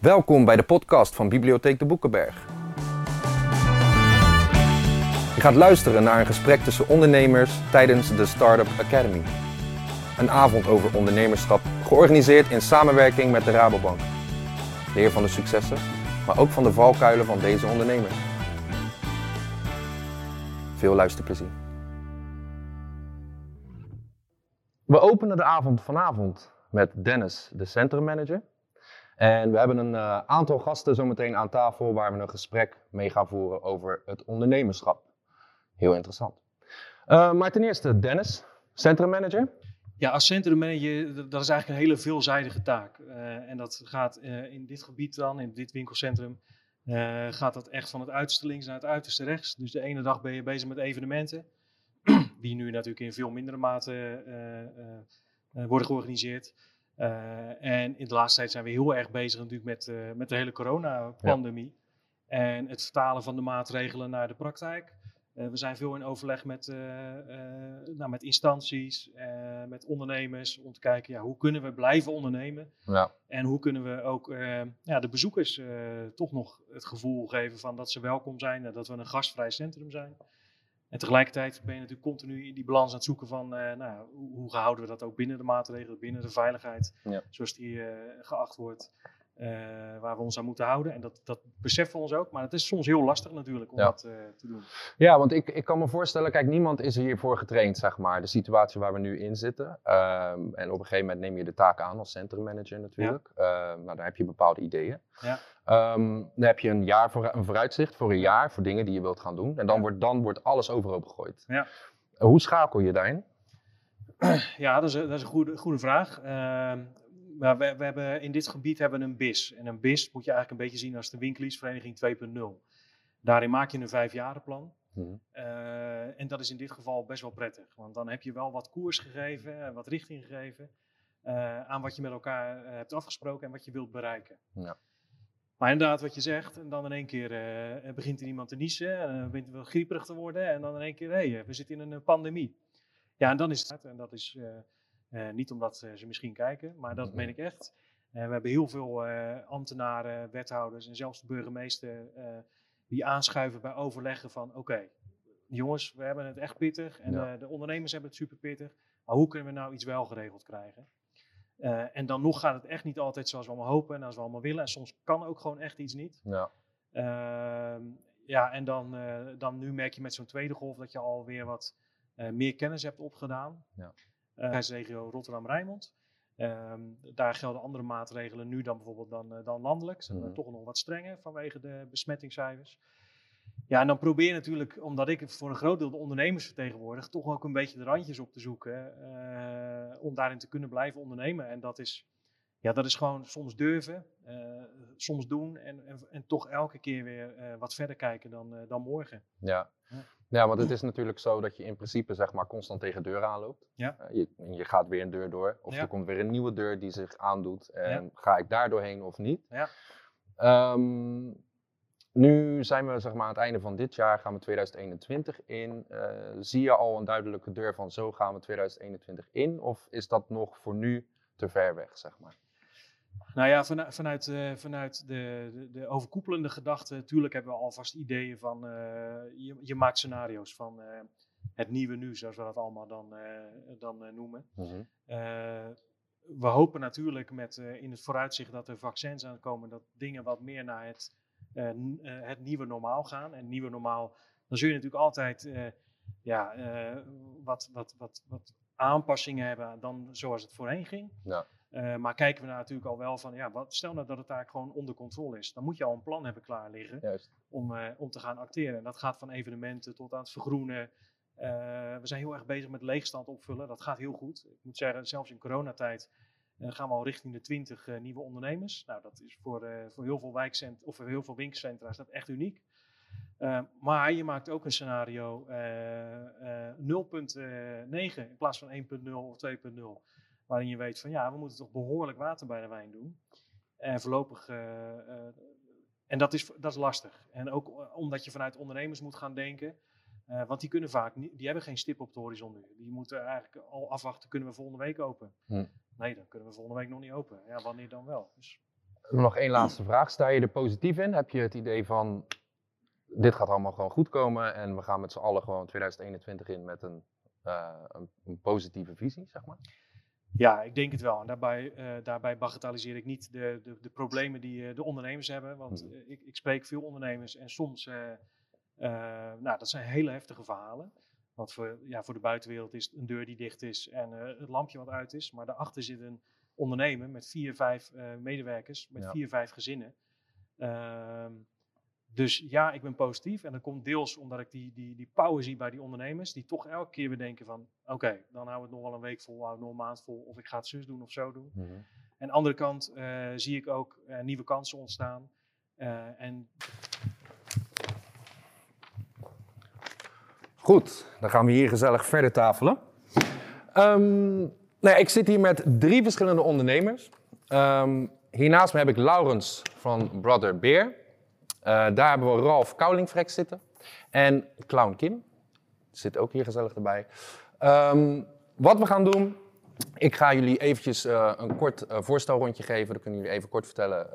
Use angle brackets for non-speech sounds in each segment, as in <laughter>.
Welkom bij de podcast van Bibliotheek de Boekenberg. Je gaat luisteren naar een gesprek tussen ondernemers tijdens de Startup Academy. Een avond over ondernemerschap, georganiseerd in samenwerking met de Rabobank. Leer van de successen, maar ook van de valkuilen van deze ondernemers. Veel luisterplezier. We openen de avond vanavond met Dennis, de centrummanager. En we hebben een uh, aantal gasten zometeen aan tafel waar we een gesprek mee gaan voeren over het ondernemerschap. Heel interessant. Uh, maar ten eerste, Dennis, centrummanager. Ja, als centrummanager, dat is eigenlijk een hele veelzijdige taak. Uh, en dat gaat in dit gebied dan, in dit winkelcentrum, gaat dat echt van het uiterste links naar het uiterste rechts. Dus de ene dag ben je bezig met evenementen, <clears throat> die nu natuurlijk in veel mindere mate worden georganiseerd. Uh, en in de laatste tijd zijn we heel erg bezig natuurlijk met, uh, met de hele coronapandemie. Ja. En het vertalen van de maatregelen naar de praktijk. Uh, we zijn veel in overleg met, nou, met instanties, met ondernemers, om te kijken ja, hoe kunnen we blijven ondernemen. Ja. En hoe kunnen we ook ja, de bezoekers toch nog het gevoel geven van dat ze welkom zijn en dat we een gastvrij centrum zijn. En tegelijkertijd ben je natuurlijk continu in die balans aan het zoeken van uh, nou, hoe, hoe houden we dat ook binnen de maatregelen, binnen de veiligheid, ja. zoals die uh, geacht wordt, uh, waar we ons aan moeten houden. En dat, dat beseffen we ons ook, maar het is soms heel lastig natuurlijk om ja. dat te doen. Ja, want ik, ik kan me voorstellen, kijk, niemand is hiervoor getraind, zeg maar, de situatie waar we nu in zitten. Um, en op een gegeven moment neem je de taak aan als centrummanager natuurlijk. Ja. nou, daar heb je bepaalde ideeën. Ja. Um, dan heb je een, jaar voor, een vooruitzicht voor een jaar, voor dingen die je wilt gaan doen. En dan, wordt, dan wordt alles overhoop gegooid. Ja. Hoe schakel je daarin? Ja, dat is, dat is een goede, goede vraag. Uh, maar we, we, hebben, in dit gebied hebben we een BIS. En een BIS moet je eigenlijk een beetje zien als de winkeliersvereniging 2.0. Daarin maak je een vijfjarenplan. Hmm. Uh, en dat is in dit geval best wel prettig. Want dan heb je wel wat koers gegeven, wat richting gegeven. Uh, aan wat je met elkaar uh, hebt afgesproken en wat je wilt bereiken. Ja. Maar inderdaad, wat je zegt, en dan in één keer uh, begint er iemand te niezen, en dan begint het wel grieperig te worden, en dan in één keer, hé, hey, we zitten in een pandemie. Ja, en dan is het, en dat is niet omdat ze misschien kijken, maar dat meen ik echt. we hebben heel veel ambtenaren, wethouders en zelfs de burgemeester die aanschuiven bij overleggen van, oké, okay, jongens, we hebben het echt pittig, en ja. de ondernemers hebben het super pittig, maar hoe kunnen we nou iets wel geregeld krijgen? Uh, en dan nog gaat het echt niet altijd zoals we allemaal hopen en als we allemaal willen. En soms kan ook gewoon echt iets niet. Ja, uh, ja en dan, uh, dan nu merk je met zo'n tweede golf dat je alweer wat meer kennis hebt opgedaan. Ja. Regio Rotterdam-Rijnmond. Ehm, daar gelden andere maatregelen nu dan bijvoorbeeld dan, dan landelijk. Zijn we mm. toch nog wat strenger vanwege de besmettingscijfers. Ja, en dan probeer je natuurlijk, omdat ik voor een groot deel de ondernemers vertegenwoordig, toch ook een beetje de randjes op te zoeken. Uh, om daarin te kunnen blijven ondernemen. En dat is, ja, dat is gewoon soms durven, uh, soms doen en, en, en, toch elke keer weer wat verder kijken dan, dan morgen. Ja. ja. Ja, want het is natuurlijk zo dat je in principe zeg maar constant tegen deuren aanloopt. Ja. je, je gaat weer een deur door. Of ja. er komt weer een nieuwe deur die zich aandoet. En ja. ga ik daar doorheen of niet? Ja. Um, nu zijn we zeg maar, aan het einde van dit jaar, gaan we 2021 in. Uh, zie je al een duidelijke deur van zo gaan we 2021 in? Of is dat nog voor nu te ver weg, zeg maar? Nou ja, vanuit, vanuit, uh, vanuit de, de, de, overkoepelende gedachte, natuurlijk hebben we alvast ideeën van, uh, je, je, maakt scenario's van het nieuwe nu, zoals we dat allemaal dan, dan noemen. -hmm. we hopen natuurlijk met in het vooruitzicht dat er vaccins aankomen, dat dingen wat meer naar het het nieuwe normaal gaan. En nieuwe normaal, dan zul je natuurlijk altijd ja, wat, wat, wat, wat aanpassingen hebben dan zoals het voorheen ging. Ja. Uh, maar kijken we nou natuurlijk al wel van, ja, wat, stel nou dat het daar gewoon onder controle is. Dan moet je al een plan hebben klaar liggen Juist. Om, uh, om te gaan acteren. En dat gaat van evenementen tot aan het vergroenen. Uh, we zijn heel erg bezig met leegstand opvullen. Dat gaat heel goed. Ik moet zeggen, zelfs in coronatijd gaan we al richting de 20 uh, nieuwe ondernemers. Nou, dat is voor, uh, voor heel veel wijkcent of voor heel veel winkelcentra is dat echt uniek. Uh, maar je maakt ook een scenario 0.9 in plaats van 1.0 of 2.0. Waarin je weet van ja, we moeten toch behoorlijk water bij de wijn doen. En voorlopig. en dat is, dat is lastig. En ook omdat je vanuit ondernemers moet gaan denken. Uh, want die kunnen vaak niet, die hebben geen stip op de horizon nu. Die moeten eigenlijk al afwachten, kunnen we volgende week open? Hm. Nee, dan kunnen we volgende week nog niet open. Ja, wanneer dan wel? Dus... Nog één laatste vraag. Sta je er positief in? Heb je het idee van dit gaat allemaal gewoon goed komen en we gaan met z'n allen gewoon 2021 in met een, een, een positieve visie, zeg maar? Ja, ik denk het wel. En daarbij, uh, daarbij bagatelliseer ik niet de, de, de problemen die uh, de ondernemers hebben. Want uh, ik, ik, spreek veel ondernemers en soms, nou, dat zijn hele heftige verhalen. Want voor, ja, voor de buitenwereld is het een deur die dicht is en het lampje wat uit is. Maar daarachter zit een ondernemer met vier, vijf medewerkers, met ja. vier, vijf gezinnen. Ehm, dus ja, ik ben positief. En dat komt deels omdat ik die, die, die power zie bij die ondernemers. Die toch elke keer weer denken van... Oké, dan houden we het nog wel een week vol, houden we nog een maand vol. Of ik ga het zus doen of zo doen. Mm -hmm. En aan de andere kant uh, zie ik ook uh, nieuwe kansen ontstaan. Uh, en... Goed, dan gaan we hier gezellig verder tafelen. Um, nou ja, ik zit hier met drie verschillende ondernemers. Um, hiernaast me heb ik Laurens van Brother Beer. Uh, daar hebben we Ralf Koulingfrek zitten. En Clown Kim. Zit ook hier gezellig erbij. Um, wat we gaan doen. Ik ga jullie eventjes uh, een kort uh, voorstelrondje geven. Dan kunnen jullie even kort vertellen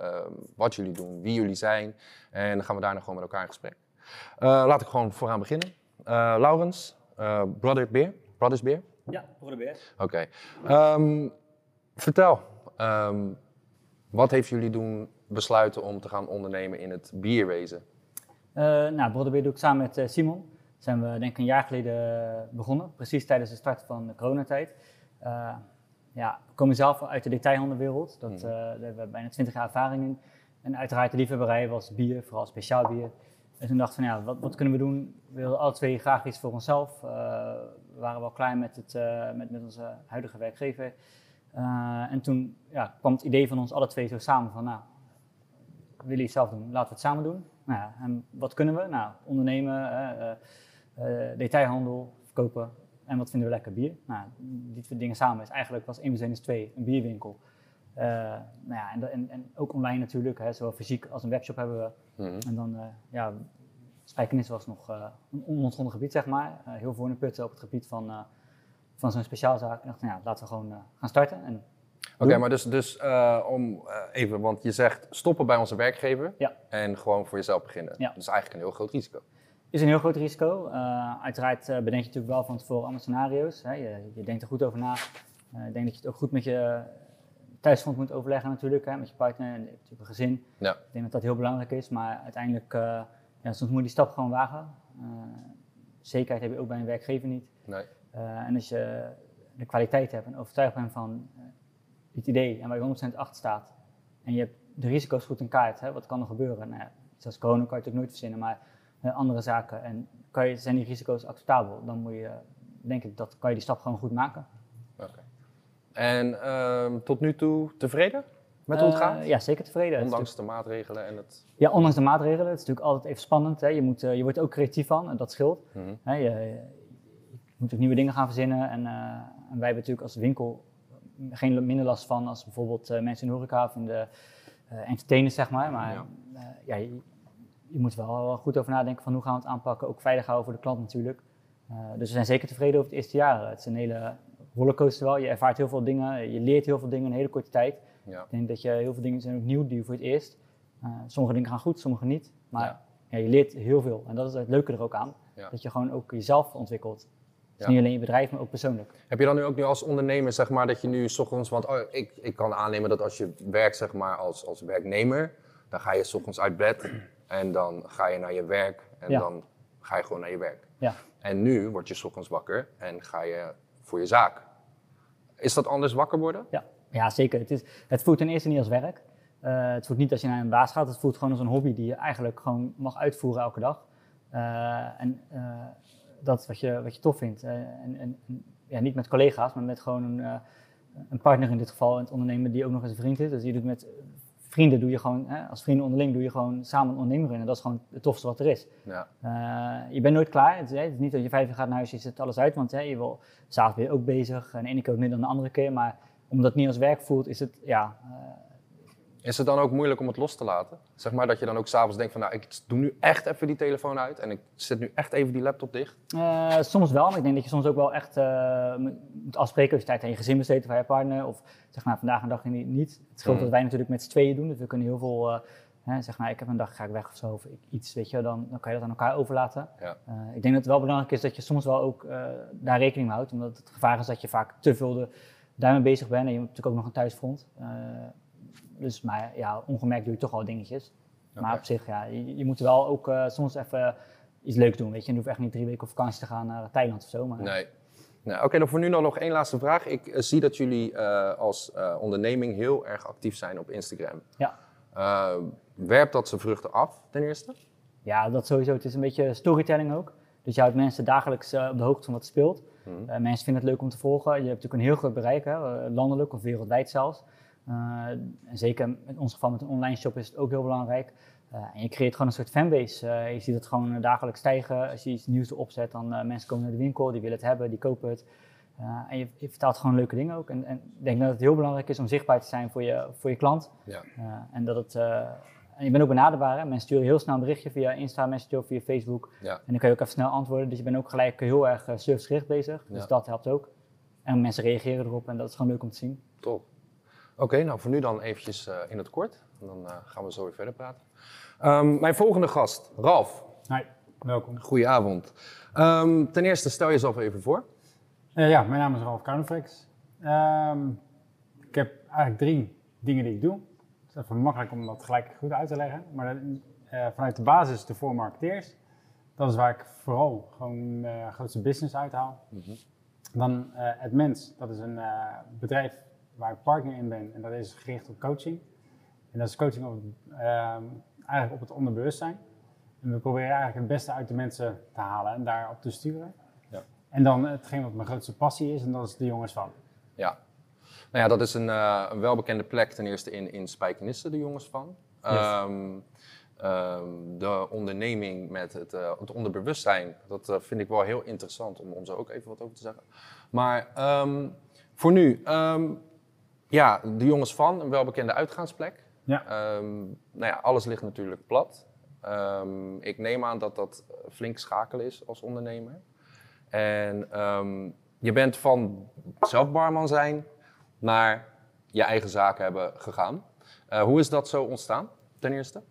wat jullie doen, wie jullie zijn. En dan gaan we daarna gewoon met elkaar in gesprek. laat ik gewoon vooraan beginnen. Laurens, Brother Beer. Brothers Beer? Ja, Brother Beer. Oké. Okay. Um, vertel, um, wat heeft jullie doen besluiten om te gaan ondernemen in het bierwezen? Uh, nou, Brodderbeer doe ik samen met uh, Simon. Zijn we denk ik een jaar geleden begonnen, precies tijdens de start van de coronatijd. Uh, ja, we komen zelf uit de detailhandelwereld, dat, mm. daar hebben we bijna 20 jaar ervaring in. En uiteraard de liefhebberij was bier, vooral speciaal bier. En toen dachten we, ja, wat, wat, kunnen we doen? We wilden alle twee graag iets voor onszelf. we waren wel klaar met, het, met, met onze huidige werkgever. en toen ja, kwam het idee van ons alle twee zo samen van, nou, willen iets zelf doen, laten we het samen doen. Nou ja, en wat kunnen we? Nou, ondernemen, uh, uh, detailhandel, verkopen en wat vinden we lekker? Bier. Nou, die twee dingen samen is eigenlijk was 1 plus 1 is 2, een bierwinkel. Uh, nou ja, en, en, en, ook online natuurlijk, hè, zowel fysiek als een webshop hebben we. Mm -hmm. En dan, uh, ja, Spijkenis was nog uh, een onontgonnen gebied, zeg maar. heel de putten op het gebied van, van zo'n speciaalzaak. En dacht, nou ja, laten we gewoon gaan starten. En Oké, maar dus, dus uh, om uh, even, want je zegt stoppen bij onze werkgever ja. en gewoon voor jezelf beginnen. Ja. Dat is eigenlijk een heel groot risico. Is een heel groot risico. Uh, uiteraard bedenk je natuurlijk wel van tevoren allemaal scenario's. Hè. Je, je, denkt er goed over na. ik denk dat je het ook goed met je thuisfront moet overleggen natuurlijk, hè, met je partner en natuurlijk een gezin. Ja. Ik denk dat dat heel belangrijk is, maar uiteindelijk, ja, soms moet je die stap gewoon wagen. zekerheid heb je ook bij een werkgever niet. Nee. en als je de kwaliteit hebt en overtuigd bent van het idee en waar je 100% achter staat. En je hebt de risico's goed in kaart. Hè? Wat kan er gebeuren? Nou, zoals corona kan je natuurlijk nooit verzinnen, maar uh, andere zaken. En kan je, zijn die risico's acceptabel? Dan moet je, denk ik, dat kan je die stap gewoon goed maken. Oké. Okay. En uh, tot nu toe tevreden met hoe het gaat? Uh, ja, zeker tevreden. Ondanks de maatregelen en het... Ja, ondanks de maatregelen. Het is natuurlijk altijd even spannend. Hè? Je, moet, je wordt ook creatief van en dat scheelt. Mm -hmm. je, je, moet ook nieuwe dingen gaan verzinnen. En, en wij hebben natuurlijk als winkel geen minder last van als bijvoorbeeld uh, mensen in de horeca of in de uh, entertainers, zeg maar. Maar ja. Uh, ja je, je, moet wel goed over nadenken van hoe gaan we het aanpakken. Ook veilig houden voor de klant natuurlijk. dus we zijn zeker tevreden over het eerste jaar. Het is een hele rollercoaster wel. Je ervaart heel veel dingen, je leert heel veel dingen in een hele korte tijd. Ja. Ik denk dat je heel veel dingen zijn ook nieuw die je voor het eerst. sommige dingen gaan goed, sommige niet. Maar ja. Ja, je leert heel veel. En dat is het leuke er ook aan. Dat je gewoon ook jezelf ontwikkelt. Dus ja. niet alleen je bedrijf, maar ook persoonlijk. Heb je dan nu ook nu als ondernemer, zeg maar, dat je nu s ochtends, want oh, ik, ik kan aannemen dat als je werkt, zeg maar, als, als werknemer, dan ga je s ochtends uit bed en dan ga je naar je werk en ja. dan ga je gewoon naar je werk. Ja. En nu word je s ochtends wakker en ga je voor je zaak. Is dat anders wakker worden? Ja, ja zeker. Het, is, het voelt ten eerste niet als werk. Uh, het voelt niet als je naar een baas gaat, het voelt gewoon als een hobby die je eigenlijk gewoon mag uitvoeren elke dag. Uh, en uh, dat wat je, wat je tof vindt. en, en ja, niet met collega's, maar met gewoon een, uh, een partner in dit geval, het ondernemer die ook nog eens een vriend is. Dus je doet met vrienden doe je gewoon, hè, als vrienden onderling doe je gewoon samen een ondernemer in. En dat is gewoon het tofste wat er is. Ja. Uh, je bent nooit klaar. Het is, het is, niet dat je vijf uur gaat naar huis, je zet alles uit. Want hè, je wil, s'avonds je ook bezig. En de ene keer ook meer dan de andere keer. Maar omdat het niet als werk voelt, is het, ja... Uh, Is het dan ook moeilijk om het los te laten? Zeg maar dat je dan ook s'avonds denkt van nou, ik doe nu echt even die telefoon uit en ik zet nu echt even die laptop dicht? Uh, soms wel, maar ik denk dat je soms ook wel echt uh, moet afspreken als je tijd aan je gezin besteedt of aan je partner. Of zeg maar vandaag een dag niet. Het scheelt mm. dat wij natuurlijk met z'n tweeën doen, dus we kunnen heel veel... Uh, hè, zeg maar, ik heb een dag, ga ik weg of zo, of iets, weet je, dan, dan kan je dat aan elkaar overlaten. Ja. ik denk dat het wel belangrijk is dat je soms wel ook daar rekening mee houdt, omdat het gevaar is dat je vaak te veel de, daarmee bezig bent en je hebt natuurlijk ook nog een thuisfront. Dus, maar ja, ongemerkt doe je toch al dingetjes. Maar op zich, ja, je, je moet wel ook uh, soms even iets leuks doen, weet je. Je hoeft echt niet drie weken op vakantie te gaan naar Thailand of zo. Maar... Nee. nee Oké, dan voor nu nog één laatste vraag. Ik uh, zie dat jullie uh, als onderneming heel erg actief zijn op Instagram. Ja. werpt dat zijn vruchten af, ten eerste? Ja, dat sowieso. Het is een beetje storytelling ook. Dus je houdt mensen dagelijks op de hoogte van wat speelt. Mhm. mensen vinden het leuk om te volgen. Je hebt natuurlijk een heel groot bereik, hè, landelijk of wereldwijd zelfs. Uh, en zeker in ons geval met een online shop is het ook heel belangrijk. Uh, en je creëert gewoon een soort fanbase. Uh, je ziet het gewoon dagelijks stijgen. Als je iets nieuws erop zet, dan mensen komen naar de winkel, die willen het hebben, die kopen het. en je, je, vertaalt gewoon leuke dingen ook. En, en, ik denk dat het heel belangrijk is om zichtbaar te zijn voor je, voor je klant. Ja. en dat het, en je bent ook benaderbaar. Hè? Mensen sturen heel snel een berichtje via Insta, Messenger of via Facebook. Ja. En dan kan je ook even snel antwoorden. Dus je bent ook gelijk heel erg servicegericht bezig. Dus dat helpt ook. En mensen reageren erop en dat is gewoon leuk om te zien. Top. Oké, nou voor nu dan eventjes uh, in het kort. En dan uh, gaan we zo weer verder praten. Um, mijn volgende gast, Ralf. Hi, welkom. Goedenavond. Um, ten eerste, stel jezelf even voor. Uh, ja, mijn naam is Ralf Koudenflex. Um, ik heb eigenlijk drie dingen die ik doe. Het is even makkelijk om dat gelijk goed uit te leggen. Maar vanuit de basis de voor marketeers. Dat is waar ik vooral gewoon uh, grootste business uithaal. Mm -hmm. Dan het Mens, dat is een bedrijf waar ik partner in ben. En dat is gericht op coaching. En dat is coaching op, ehm, eigenlijk op het onderbewustzijn. En we proberen eigenlijk het beste uit de mensen te halen en daarop te sturen. Ja. En dan hetgeen wat mijn grootste passie is, en dat is de jongens van. Ja, nou ja, dat is een, uh, een welbekende plek ten eerste in, in Spijkenisse, de jongens van. Ehm, ehm, de onderneming met het, uh, het onderbewustzijn, dat uh, vind ik wel heel interessant om, om zo ook even wat over te zeggen. Maar voor nu, ja, de jongens van, een welbekende uitgaansplek. Ja. Um, nou ja, alles ligt natuurlijk plat. Um, ik neem aan dat dat flink schakelen is als ondernemer. En um, je bent van zelf barman zijn naar je eigen zaken hebben gegaan. Uh, hoe is dat zo ontstaan, ten eerste?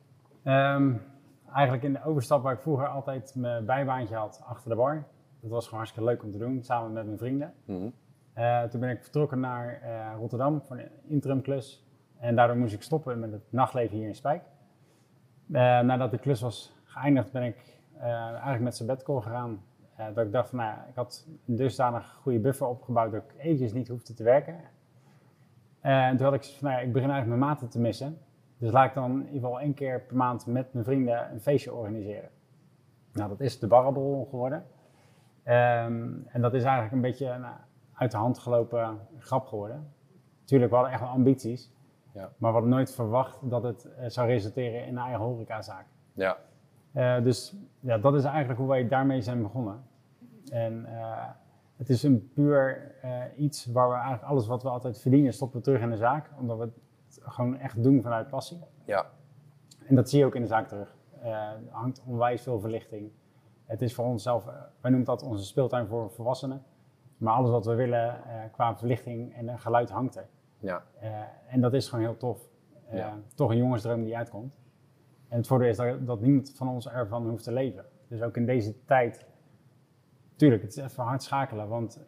eigenlijk in de overstap waar ik vroeger altijd mijn bijbaantje had achter de bar. Dat was gewoon hartstikke leuk om te doen, samen met mijn vrienden. Mm uh, toen ben ik vertrokken naar uh, Rotterdam voor een interimklus. En daardoor moest ik stoppen met het nachtleven hier in Spijk. Uh, nadat de klus was geëindigd ben ik eigenlijk met sabbatical gegaan. dat ik dacht van, nou ik had een dusdanig goede buffer opgebouwd dat ik eventjes niet hoefde te werken. en toen had ik van, nou ik begin eigenlijk mijn maten te missen. Dus laat ik dan in ieder geval één keer per maand met mijn vrienden een feestje organiseren. Nou, dat is de barrelbol geworden. Um, en dat is eigenlijk een beetje... Nou, uit de hand gelopen grap geworden. Tuurlijk, we hadden echt wel ambities. Ja. Maar we hadden nooit verwacht dat het uh, zou resulteren in een eigen horecazaak. Ja. Uh, dus ja, dat is eigenlijk hoe wij daarmee zijn begonnen. En uh, het is een puur iets waar we eigenlijk alles wat we altijd verdienen stoppen we terug in de zaak. Omdat we het gewoon echt doen vanuit passie. Ja. En dat zie je ook in de zaak terug. er hangt onwijs veel verlichting. Het is voor onszelf, wij noemen dat onze speeltuin voor volwassenen. Maar alles wat we willen uh, qua verlichting en geluid hangt er. Ja. Uh, en dat is gewoon heel tof. Ja. Toch een jongensdroom die uitkomt. En het voordeel is dat, dat niemand van ons ervan hoeft te leven. Dus ook in deze tijd, tuurlijk, het is even hard schakelen. Want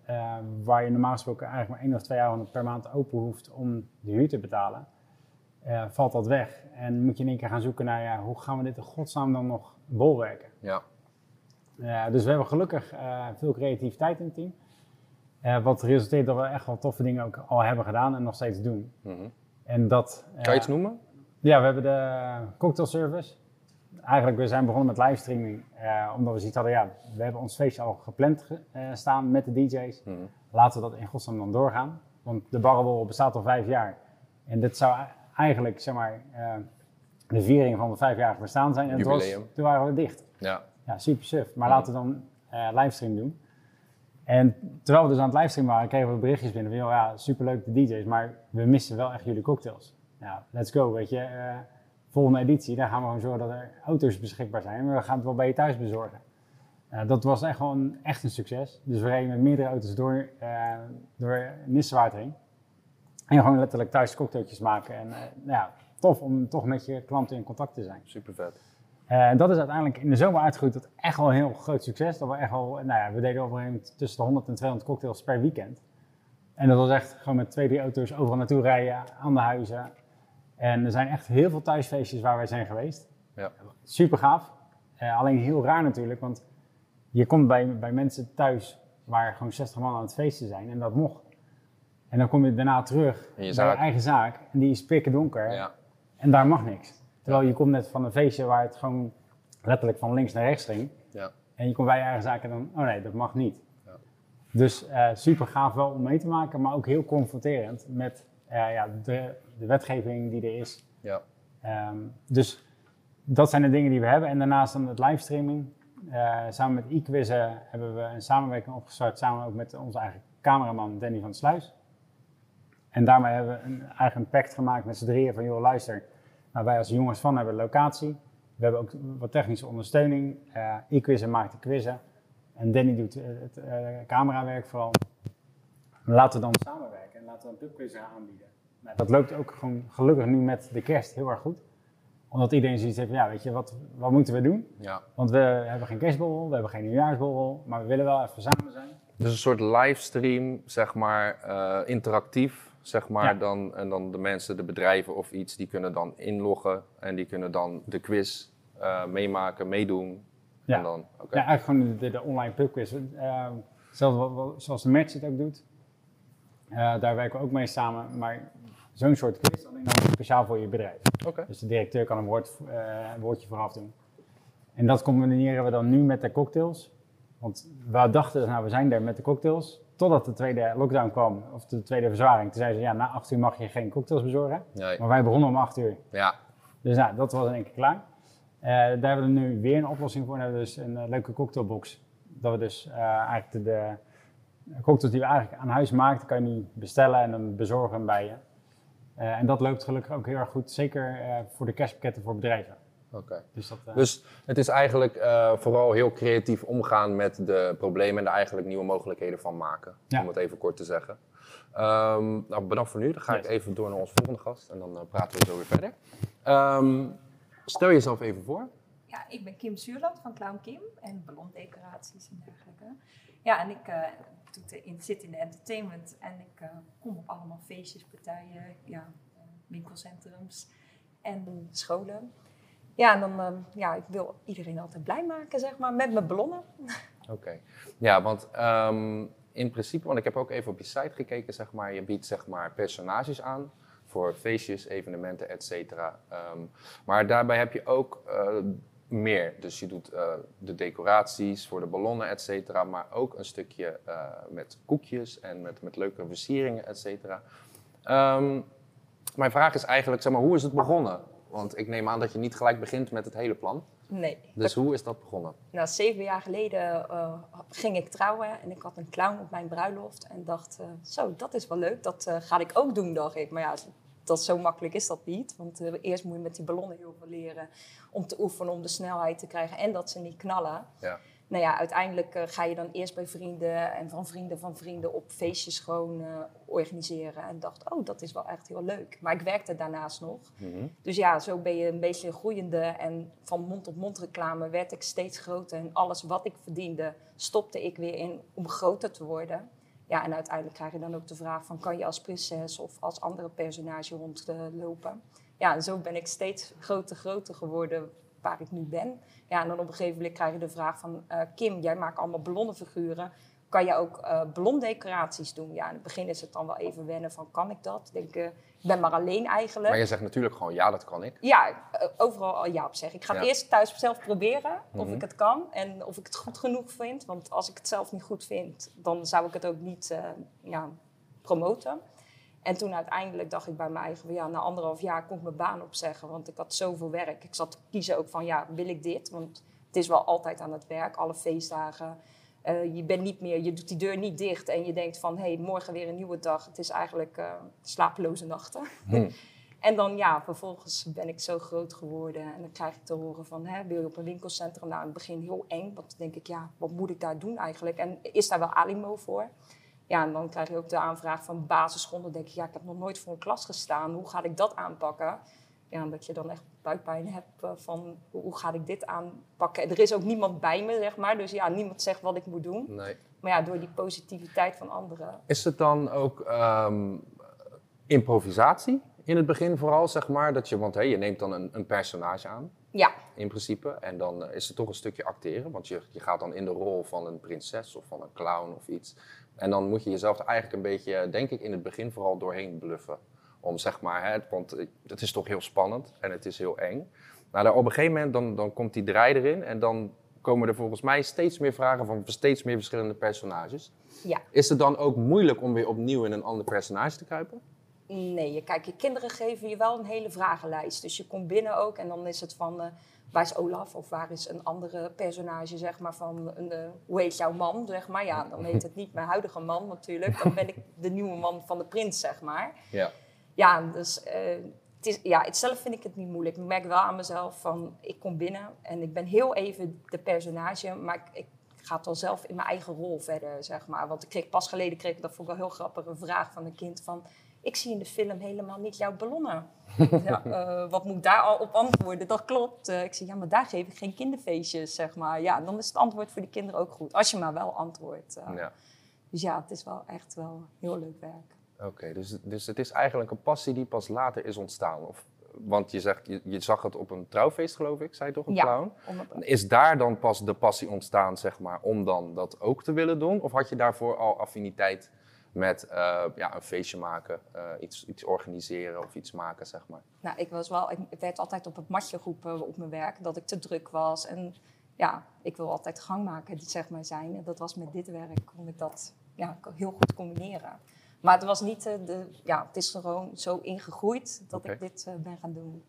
waar je normaal gesproken eigenlijk maar één of twee jaar per maand open hoeft om de huur te betalen, valt dat weg. En moet je in één keer gaan zoeken naar ja, hoe gaan we dit in godsnaam dan nog bolwerken. Ja. dus we hebben gelukkig veel creativiteit in het team. Uh, wat resulteert dat we echt wel toffe dingen ook al hebben gedaan en nog steeds doen. Mm -hmm. en dat, uh, kan je iets noemen? Ja, we hebben de cocktail service. Eigenlijk, we zijn begonnen met livestreaming, uh, omdat we zoiets hadden, ja, we hebben ons feestje al gepland staan met de DJ's. Mm -hmm. Laten we dat in godsnaam dan doorgaan. Want de barrelbol bestaat al vijf jaar. En dit zou eigenlijk, zeg maar, de viering van de vijfjarige bestaan zijn. En was, toen waren we dicht. Ja. Ja, super suf. Maar -hmm. laten we dan livestream doen. En terwijl we dus aan het livestreamen waren, kregen we berichtjes binnen van, ja, superleuk de DJ's, maar we missen wel echt jullie cocktails. Nou, let's go, weet je. Uh, volgende editie, daar gaan we gewoon zorgen dat er auto's beschikbaar zijn. We gaan het wel bij je thuis bezorgen. Uh, dat was echt gewoon echt een succes. Dus we reden met meerdere auto's door, uh, door Nissewaard heen. En gewoon letterlijk thuis cocktailtjes maken. En nou ja, tof om toch met je klanten in contact te zijn. Super vet. En dat is uiteindelijk in de zomer uitgegroeid tot echt wel een heel groot succes. Dat we echt wel, nou ja, we deden op een gegeven moment tussen de 100 en 200 cocktails per weekend. En dat was echt gewoon met twee, drie auto's overal naartoe rijden, aan de huizen. En er zijn echt heel veel thuisfeestjes waar wij zijn geweest. Ja. Super gaaf. Uh, alleen heel raar natuurlijk, want je komt bij, bij mensen thuis waar gewoon 60 man aan het feesten zijn en dat mocht. En dan kom je daarna terug je bij je eigen zaak en die is pikken donker ja. en daar mag niks. Terwijl je komt net van een feestje waar het gewoon letterlijk van links naar rechts ging. Ja. En je komt bij je eigen zaak en dan, oh nee, dat mag niet. Dus uh, super gaaf wel om mee te maken, maar ook heel confronterend met uh, ja, de, de, wetgeving die er is. Ja. Um, dus dat zijn de dingen die we hebben. En daarnaast dan het livestreaming. Uh, samen met eQuizzen hebben we een samenwerking opgestart, samen ook met onze eigen cameraman Danny van Sluis. En daarmee hebben we een eigen pact gemaakt met z'n drieën van, joh luister, nou, wij als jongens van hebben locatie. We hebben ook wat technische ondersteuning. Uh, eQuizzen maakt de quizzen. En Danny doet het uh, camerawerk vooral. Laten we dan samenwerken en laten we een pubquiz aanbieden. Nou, dat loopt ook gewoon gelukkig nu met de kerst heel erg goed. Omdat iedereen zoiets heeft ja, weet je, wat, wat moeten we doen? Ja. Want we hebben geen kerstborrel, we hebben geen nieuwjaarsborrel, maar we willen wel even samen zijn. Dus een soort livestream, zeg maar, uh, interactief, zeg maar. Dan, en dan de mensen, de bedrijven of iets, die kunnen dan inloggen en die kunnen dan de quiz uh, meemaken, meedoen. Ja. En dan, okay. ja, eigenlijk gewoon de, de online pubquiz. Uh, zoals de match het ook doet. Uh, daar werken we ook mee samen, maar zo'n soort quiz alleen dan speciaal voor je bedrijf. Okay. Dus de directeur kan een, woord, een woordje vooraf doen. En dat combineren we dan nu met de cocktails. Want we dachten, nou we zijn er met de cocktails, totdat de tweede lockdown kwam, of de tweede verzwaring. Toen zeiden ze, ja, na acht uur mag je geen cocktails bezorgen. Nee. Maar wij begonnen om acht uur. Ja. Dus nou, dat was in één keer klaar. Uh, daar hebben we nu weer een oplossing voor. We hebben dus een uh, leuke cocktailbox. Dat we dus uh, eigenlijk de, de, cocktails die we eigenlijk aan huis maken, kan je nu bestellen en dan bezorgen bij je. en dat loopt gelukkig ook heel erg goed, zeker voor de cashpakketten voor bedrijven. Oké. Dus, dus, het is eigenlijk vooral heel creatief omgaan met de problemen en er eigenlijk nieuwe mogelijkheden van maken. Om het even kort te zeggen. Um, nou, bedankt voor nu. Dan ga ik even door naar onze volgende gast en dan praten we zo weer verder. Um, Stel jezelf even voor. Ja, ik ben Kim Zuurland van Clown Kim en ballondecoraties en dergelijke. Ja, en ik uh, in, zit in de entertainment en ik uh, kom op allemaal feestjes, partijen, ja, winkelcentrums en scholen. Ja, en dan, ja, ik wil iedereen altijd blij maken, zeg maar, met mijn ballonnen. <laughs> Oké. Ja, want um, in principe, want ik heb ook even op je site gekeken, zeg maar, je biedt zeg maar personages aan voor feestjes, evenementen, et cetera. Ehm, maar daarbij heb je ook uh, meer. Dus je doet uh, de decoraties voor de ballonnen, et cetera. Maar ook een stukje uh, met koekjes en met, met leuke versieringen, et cetera. Mijn vraag is eigenlijk, zeg maar, hoe is het begonnen? Want ik neem aan dat je niet gelijk begint met het hele plan. Nee. Dus hoe is dat begonnen? Nou, zeven jaar geleden uh, ging ik trouwen en ik had een clown op mijn bruiloft. En dacht, uh, zo, dat is wel leuk, dat uh, ga ik ook doen, dacht ik. Maar ja, dat zo makkelijk is dat niet. Want eerst moet je met die ballonnen heel veel leren om te oefenen, om de snelheid te krijgen en dat ze niet knallen. Ja nou ja, uiteindelijk uh, ga je dan eerst bij vrienden en van vrienden van vrienden op feestjes gewoon uh, organiseren. En dacht, oh, dat is wel echt heel leuk. Maar ik werkte daarnaast nog. Mm-hmm. Dus ja, zo ben je een beetje groeiende. En van mond-op-mond reclame werd ik steeds groter. En alles wat ik verdiende, stopte ik weer in om groter te worden. Ja, en uiteindelijk krijg je dan ook de vraag van, kan je als prinses of als andere personage rondlopen? Ja, en zo ben ik steeds groter, groter geworden waar ik nu ben. Ja, en dan op een gegeven moment krijg je de vraag van... Uh, Kim, jij maakt allemaal ballonnenfiguren. Kan je ook uh, ballondecoraties doen? Ja, in het begin is het dan wel even wennen van... kan ik dat? Ik denk, uh, ik ben maar alleen eigenlijk. Maar je zegt natuurlijk gewoon ja, dat kan ik. Ja, overal al ja op zeggen. Ik ga het eerst thuis zelf proberen of mhm. ik het kan. En of ik het goed genoeg vind. Want als ik het zelf niet goed vind... dan zou ik het ook niet ja, promoten. En toen uiteindelijk dacht ik bij mijn eigen, ja, na anderhalf jaar kon ik mijn baan opzeggen, want ik had zoveel werk. Ik zat te kiezen ook van, ja, wil ik dit? Want het is wel altijd aan het werk, alle feestdagen. Uh, je bent niet meer, je doet die deur niet dicht en je denkt van, hé, hey, morgen weer een nieuwe dag. Het is eigenlijk uh, slapeloze nachten. Hmm. <laughs> En dan ja, vervolgens ben ik zo groot geworden en dan krijg ik te horen van, hè, wil je op een winkelcentrum? Nou, in het begin heel eng, want dan denk ik, ja, wat moet ik daar doen eigenlijk? En is daar wel Alimo voor? Ja, en dan krijg je ook de aanvraag van basisschool. Dan denk ik, ja, ik heb nog nooit voor een klas gestaan. Hoe ga ik dat aanpakken? Ja, dat je dan echt buikpijn hebt eh, van, hoe ga ik dit aanpakken? Er is ook niemand bij me, zeg maar. Dus ja, niemand zegt wat ik moet doen. Nee. Maar ja, door die positiviteit van anderen. Is het dan ook um, improvisatie? in het begin vooral, zeg maar, dat je, want hey, je neemt dan een, een personage aan. Ja. In principe. En dan eh, is het toch een stukje acteren, want je, je gaat dan in de rol van een prinses of van een clown of iets. En dan moet je jezelf eigenlijk een beetje, denk ik, in het begin vooral doorheen bluffen. Om zeg maar, hè, want het is toch heel spannend en het is heel eng. Nou, op een gegeven moment dan, dan komt die draai erin en dan komen er volgens mij steeds meer vragen van steeds meer verschillende personages. Ja. Is het dan ook moeilijk om weer opnieuw in een ander personage te kruipen? Nee, kijk, je kinderen geven je wel een hele vragenlijst. Dus je komt binnen ook en dan is het van, uh, waar is Olaf? Of waar is een andere personage, zeg maar, van, een, uh, hoe heet jouw man, zeg maar. Ja, dan heet het niet mijn huidige man natuurlijk. Dan ben ik de nieuwe man van de prins, zeg maar. Ja. Ja, dus uh, het is, ja, het zelf vind ik het niet moeilijk. Ik merk wel aan mezelf van, ik kom binnen en ik ben heel even de personage, maar ik, ik ga wel zelf in mijn eigen rol verder, zeg maar. Want ik kreeg pas geleden, kreeg ik, dat vond ik wel heel grappig, een vraag van een kind van ik zie in de film helemaal niet jouw ballonnen. <laughs> ja, uh, wat moet daar al op antwoorden? Dat klopt. Uh, ik zeg, ja, maar daar geef ik geen kinderfeestjes, zeg maar. Ja, dan is het antwoord voor de kinderen ook goed. Als je maar wel antwoordt. Uh, ja. Dus ja, het is wel echt wel heel leuk werk. Oké, dus, dus het is eigenlijk een passie die pas later is ontstaan? Of, want je zegt, je, je zag het op een trouwfeest, geloof ik, zei je toch, een ja, clown? Is daar dan pas de passie ontstaan, zeg maar, om dan dat ook te willen doen? Of had je daarvoor al affiniteit met uh, ja, een feestje maken, uh, iets, iets organiseren of iets maken, zeg maar. Nou, ik, was wel, ik werd altijd op het matje geroepen op mijn werk, dat ik te druk was. En ja, ik wil altijd gang maken, zeg maar, zijn. En dat was met dit werk, kon ik dat ja, heel goed combineren. Maar het was niet, uh, de, ja, het is gewoon zo ingegroeid dat okay. ik dit ben gaan doen.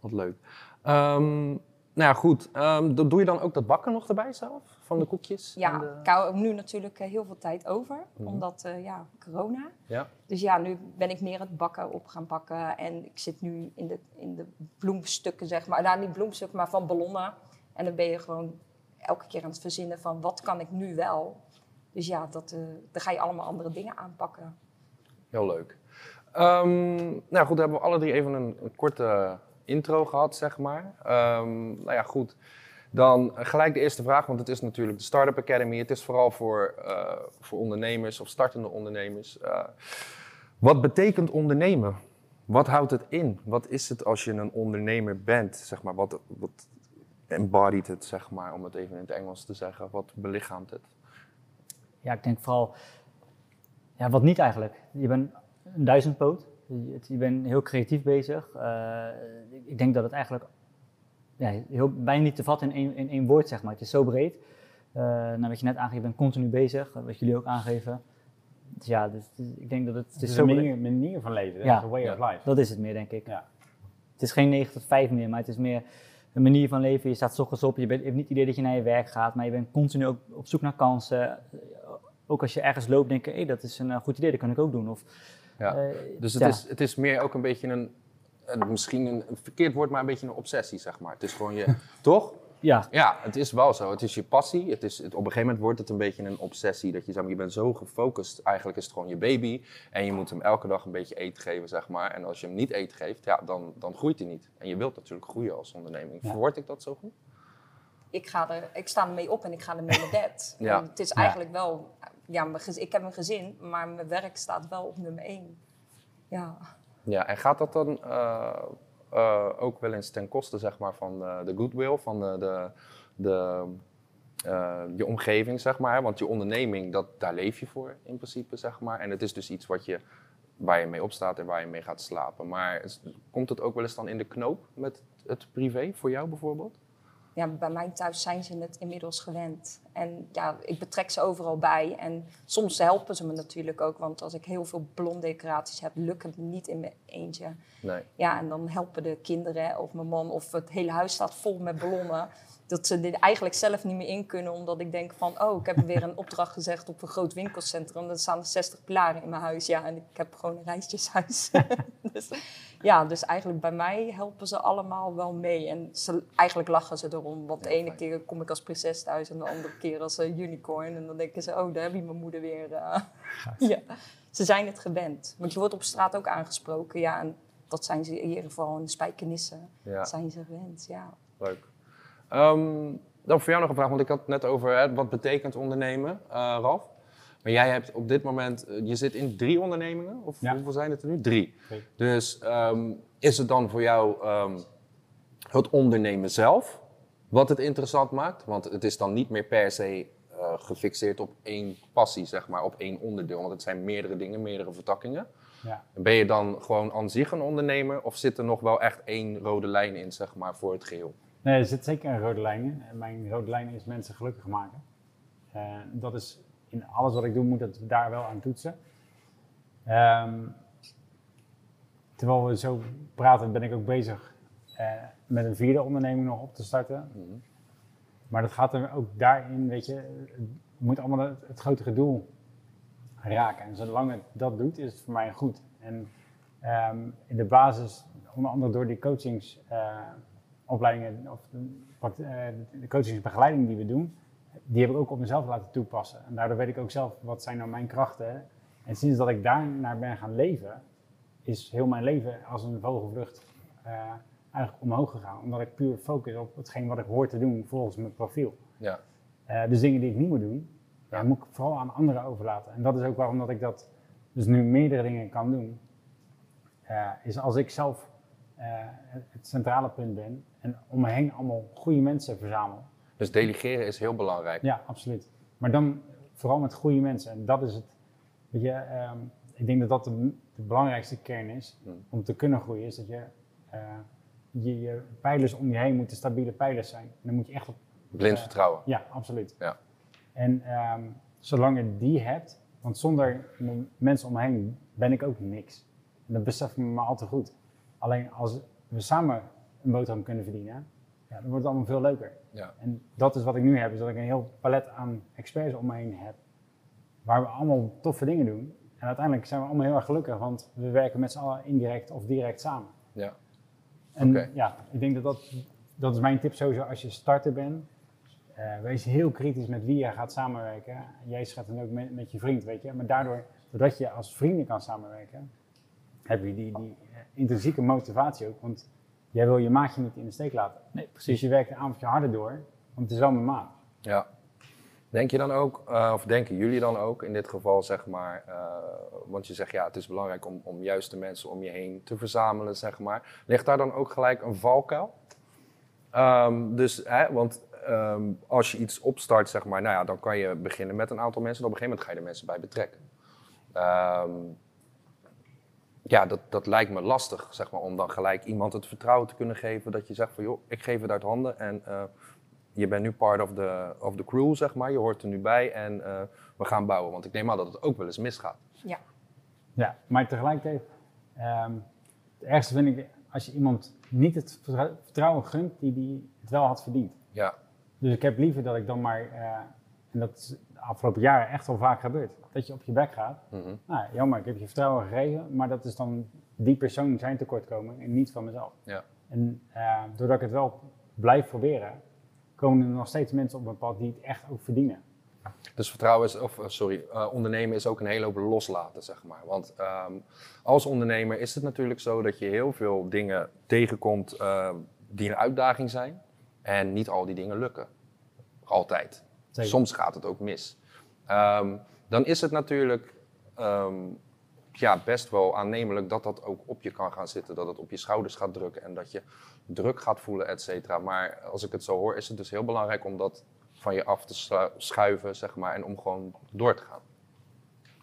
Wat leuk. Um, nou ja, goed. Um, doe je dan ook dat bakken nog erbij zelf? Van de koekjes? Ja, de... ik hou nu natuurlijk uh, heel veel tijd over. Mm -hmm. Omdat, uh, ja, corona. Ja. Dus ja, nu ben ik meer het bakken op gaan bakken. En ik zit nu in de, in de bloemstukken, zeg maar. Nou, niet bloemstukken, maar van ballonnen. En dan ben je gewoon elke keer aan het verzinnen van... wat kan ik nu wel? Dus ja, dat, uh, dan ga je allemaal andere dingen aanpakken. Heel leuk. Um, nou goed, hebben we alle drie even een, een korte intro gehad, zeg maar. Um, nou ja, goed. Dan gelijk de eerste vraag, want het is natuurlijk de Startup Academy. Het is vooral voor, uh, voor ondernemers of startende ondernemers. Uh, wat betekent ondernemen? Wat houdt het in? Wat is het als je een ondernemer bent? Zeg maar, wat, wat embodied het, zeg maar, om het even in het Engels te zeggen? Wat belichaamt het? Ja, ik denk vooral, ja, wat niet eigenlijk. Je bent een duizendpoot. Je bent heel creatief bezig. Uh, ik denk dat het eigenlijk ja, heel, bijna niet te vatten in één, in één woord, zeg maar. Het is zo breed. Uh, nou, wat je net aangeeft, je bent continu bezig, wat jullie ook aangeven. Dus ja, dus, dus, ik denk dat het... Het is, een manier, manier, van leven, ja, een way ja. of life. Dat is het meer, denk ik. Ja. Het is geen 9 tot 5 meer, maar het is meer een manier van leven. Je staat s ochtends op, je, bent, je hebt niet het idee dat je naar je werk gaat, maar je bent continu ook op zoek naar kansen. Ook als je ergens loopt, denk je, hé, hey, dat is een goed idee, dat kan ik ook doen. Of, ja. Uh, dus het, ja. is, het is meer ook een beetje een misschien een, een, verkeerd woord, maar een beetje een obsessie, zeg maar. Het is gewoon je, <laughs> toch? Ja. Ja, het is wel zo. Het is je passie. Het is, het, op een gegeven moment wordt het een beetje een obsessie. Dat je, zeg maar, je bent zo gefocust. Eigenlijk is het gewoon je baby. En je moet hem elke dag een beetje eten geven, zeg maar. En als je hem niet eten geeft, ja, dan, dan groeit hij niet. En je wilt natuurlijk groeien als onderneming. Ja. Verwoord ik dat zo goed? Ik, ga er, ik sta ermee op en ik ga ermee naar <laughs> bed. ja. Het is eigenlijk wel ja, mijn gezin, ik heb een gezin, maar mijn werk staat wel op nummer één. Ja. Ja, en gaat dat dan uh, uh, ook wel eens ten koste zeg maar, van de, de goodwill, van de, de, de je omgeving, zeg maar? Want je onderneming, dat, daar leef je voor in principe, zeg maar. En het is dus iets wat je, waar je mee opstaat en waar je mee gaat slapen. Maar komt het ook wel eens dan in de knoop met het privé, voor jou bijvoorbeeld? Ja, bij mij thuis zijn ze het inmiddels gewend. En ja, ik betrek ze overal bij. En soms helpen ze me natuurlijk ook. Want als ik heel veel blonddecoraties heb, lukt het niet in mijn eentje. Nee. Ja, en dan helpen de kinderen of mijn man of het hele huis staat vol met ballonnen. Dat ze dit eigenlijk zelf niet meer in kunnen. Omdat ik denk van, oh, ik heb weer een opdracht gezegd op een groot winkelcentrum. Er staan 60 pilaren in mijn huis. Ja, en ik heb gewoon een rijtjeshuis. <laughs> dus ja, dus eigenlijk bij mij helpen ze allemaal wel mee. En ze, eigenlijk lachen ze erom. Want de ene keer kom ik als prinses thuis en de andere keer als uh, unicorn. En dan denken ze, oh, daar heb je mijn moeder weer. Uh, <laughs> ja. Ze zijn het gewend. Want je wordt op straat ook aangesproken. Ja, en dat zijn ze in ieder geval in spijkenissen. Ja. zijn ze gewend, ja. Leuk. Um, dan voor jou nog een vraag, want ik had het net over hè, wat betekent ondernemen, uh, Ralf. Maar jij hebt op dit moment, eh, je zit in drie ondernemingen, of hoeveel zijn het er nu? Drie. Dus um, is het dan voor jou um, het ondernemen zelf wat het interessant maakt? Want het is dan niet meer per se uh, gefixeerd op één passie, zeg maar, op één onderdeel. Want het zijn meerdere dingen, meerdere vertakkingen. Ja. Ben je dan gewoon aan zich een ondernemer of zit er nog wel echt één rode lijn in, zeg maar, voor het geheel? Nee, er zit zeker een rode lijn in. En mijn rode lijn is mensen gelukkig maken. Uh, dat is in alles wat ik doe, moet het daar wel aan toetsen. Um, terwijl we zo praten, ben ik ook bezig uh, met een vierde onderneming nog op te starten. Mm -hmm. Maar dat gaat er ook daarin, weet je, het moet allemaal het, het grotere doel raken. En zolang het dat doet, is het voor mij goed. En um, in de basis, onder andere door die coachingsopleidingen, uh, of de, de coachingsbegeleiding die we doen, die heb ik ook op mezelf laten toepassen. En daardoor weet ik ook zelf, wat zijn nou mijn krachten. En sinds dat ik daar naar ben gaan leven, is heel mijn leven als een vogelvlucht uh, eigenlijk omhoog gegaan. Omdat ik puur focus op hetgeen wat ik hoor te doen volgens mijn profiel. Ja. Uh, dus dingen die ik niet moet doen, ja, moet ik vooral aan anderen overlaten. En dat is ook waarom dat ik dat dus nu meerdere dingen kan doen. Uh, is als ik zelf het centrale punt ben en om me heen allemaal goede mensen verzamel dus delegeren is heel belangrijk. Ja, absoluut. Maar dan vooral met goede mensen. En dat is het. Weet je, um, ik denk dat dat de, de belangrijkste kern is hmm. om te kunnen groeien. Is dat je, uh, je, je pijlers om je heen moeten stabiele pijlers zijn. En dan moet je echt op. Blind uh, vertrouwen. Ja, absoluut. Ja. En um, zolang je die hebt, want zonder mensen om me heen ben ik ook niks. En dat besef ik me al te goed. Alleen als we samen een boterham kunnen verdienen, ja, dan wordt het allemaal veel leuker. Ja. En dat is wat ik nu heb, is dat ik een heel palet aan experts om me heen heb, waar we allemaal toffe dingen doen. En uiteindelijk zijn we allemaal heel erg gelukkig, want we werken met z'n allen indirect of direct samen. Ja. En ja, ik denk dat dat, dat is mijn tip sowieso als je starter bent. Uh, wees heel kritisch met wie je gaat samenwerken. Jij schat dan ook met, met je vriend, weet je. Maar daardoor, doordat je als vrienden kan samenwerken, heb je die, die intrinsieke motivatie ook. Want jij wil je maatje niet in de steek laten. Nee, precies. Dus je werkt een avondje harder door, want het is wel mijn maat. Ja. Denk je dan ook, uh, of denken jullie dan ook in dit geval, zeg maar, uh, want je zegt ja, het is belangrijk om, om juist de mensen om je heen te verzamelen, zeg maar. Ligt daar dan ook gelijk een valkuil? Um, dus, hè, want um, als je iets opstart, zeg maar, nou ja, dan kan je beginnen met een aantal mensen en op een gegeven moment ga je er mensen bij betrekken. Um, ja, dat, dat lijkt me lastig, zeg maar, om dan gelijk iemand het vertrouwen te kunnen geven dat je zegt van joh, ik geef het uit handen en uh, je bent nu part of the, of the crew, zeg maar, je hoort er nu bij en uh, we gaan bouwen. Want ik neem aan dat het ook wel eens misgaat. Ja. Ja, maar tegelijkertijd, um, het ergste vind ik als je iemand niet het vertrouwen gunt die, die het wel had verdiend. Ja. Dus ik heb liever dat ik dan maar, uh, en dat afgelopen jaren echt wel vaak gebeurd, dat je op je bek gaat. Mm -hmm. Nou, jammer, ik heb je vertrouwen gegeven, maar dat is dan die persoon zijn tekortkoming en niet van mezelf. Ja. En uh, doordat ik het wel blijf proberen, komen er nog steeds mensen op mijn pad die het echt ook verdienen. Dus vertrouwen is, of sorry, uh, ondernemen is ook een hele hoop loslaten, zeg maar. Want um, als ondernemer is het natuurlijk zo dat je heel veel dingen tegenkomt uh, die een uitdaging zijn. En niet al die dingen lukken. Altijd. Zeker. Soms gaat het ook mis. Um, dan is het natuurlijk um, ja, best wel aannemelijk dat dat ook op je kan gaan zitten. Dat het op je schouders gaat drukken en dat je druk gaat voelen, et cetera. Maar als ik het zo hoor, is het dus heel belangrijk om dat van je af te schuiven, zeg maar, en om gewoon door te gaan.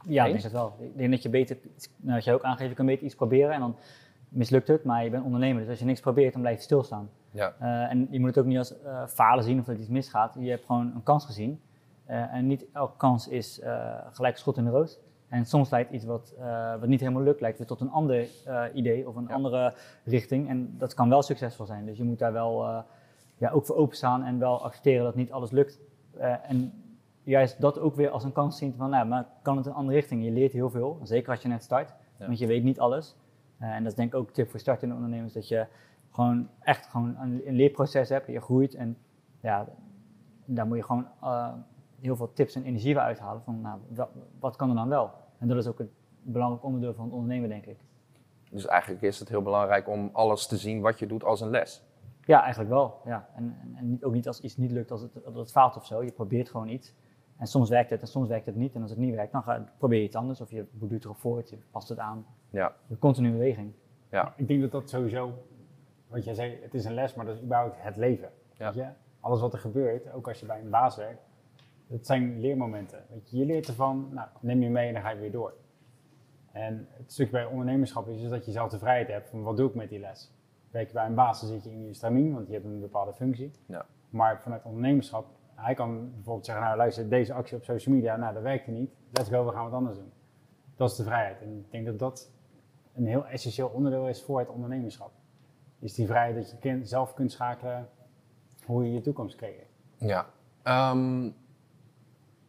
Ja, ik denk het wel. Ik denk dat je beter, nou, als je ook aangeeft, je kan beter iets proberen en dan mislukt het, maar je bent ondernemer. Dus als je niks probeert, dan blijf je stilstaan. Ja. Uh, en je moet het ook niet als uh, falen zien of dat iets misgaat. Je hebt gewoon een kans gezien. Uh, en niet elke kans is gelijk schot in de roos. En soms leidt iets wat, wat niet helemaal lukt, leidt weer tot een ander idee of een ja. andere richting. En dat kan wel succesvol zijn. Dus je moet daar wel ja, ook voor openstaan en wel accepteren dat niet alles lukt. en juist dat ook weer als een kans zien van, nou, maar kan het een andere richting? Je leert heel veel, zeker als je net start, ja. want je weet niet alles. en dat is denk ik ook een tip voor startende ondernemers, dat je gewoon echt gewoon een, leerproces hebt, je groeit en ja, daar moet je gewoon heel veel tips en energie bij uithalen van nou, wat kan er dan wel? En dat is ook een belangrijk onderdeel van het ondernemen, denk ik. Dus eigenlijk is het heel belangrijk om alles te zien wat je doet als een les. Ja, eigenlijk wel. Ja. En, en, en ook niet als iets niet lukt, als het, als het faalt of zo. Je probeert gewoon iets. En soms werkt het en soms werkt het niet. En als het niet werkt, dan ga, probeer je iets anders. Of je doet erop voort, je past het aan. Ja. De continue beweging. Ja. Ik denk dat dat sowieso, wat jij zei, het is een les, maar dat is überhaupt het leven. Ja. Weet je? Alles wat er gebeurt, ook als je bij een baas werkt, het zijn leermomenten. Weet je, je leert ervan, nou, neem je mee en dan ga je weer door. En het stukje bij ondernemerschap is dus dat je zelf de vrijheid hebt van wat doe ik met die les. Werk je bij een baas, dan zit je in je stramien, want je hebt een bepaalde functie. Ja. Maar vanuit ondernemerschap, hij kan bijvoorbeeld zeggen, nou luister, deze actie op social media, nou dat werkt niet, let's go, we gaan wat anders doen. Dat is de vrijheid. En ik denk dat dat een heel essentieel onderdeel is voor het ondernemerschap. Is die vrijheid dat je zelf kunt schakelen hoe je je toekomst creëert. Ja. Um,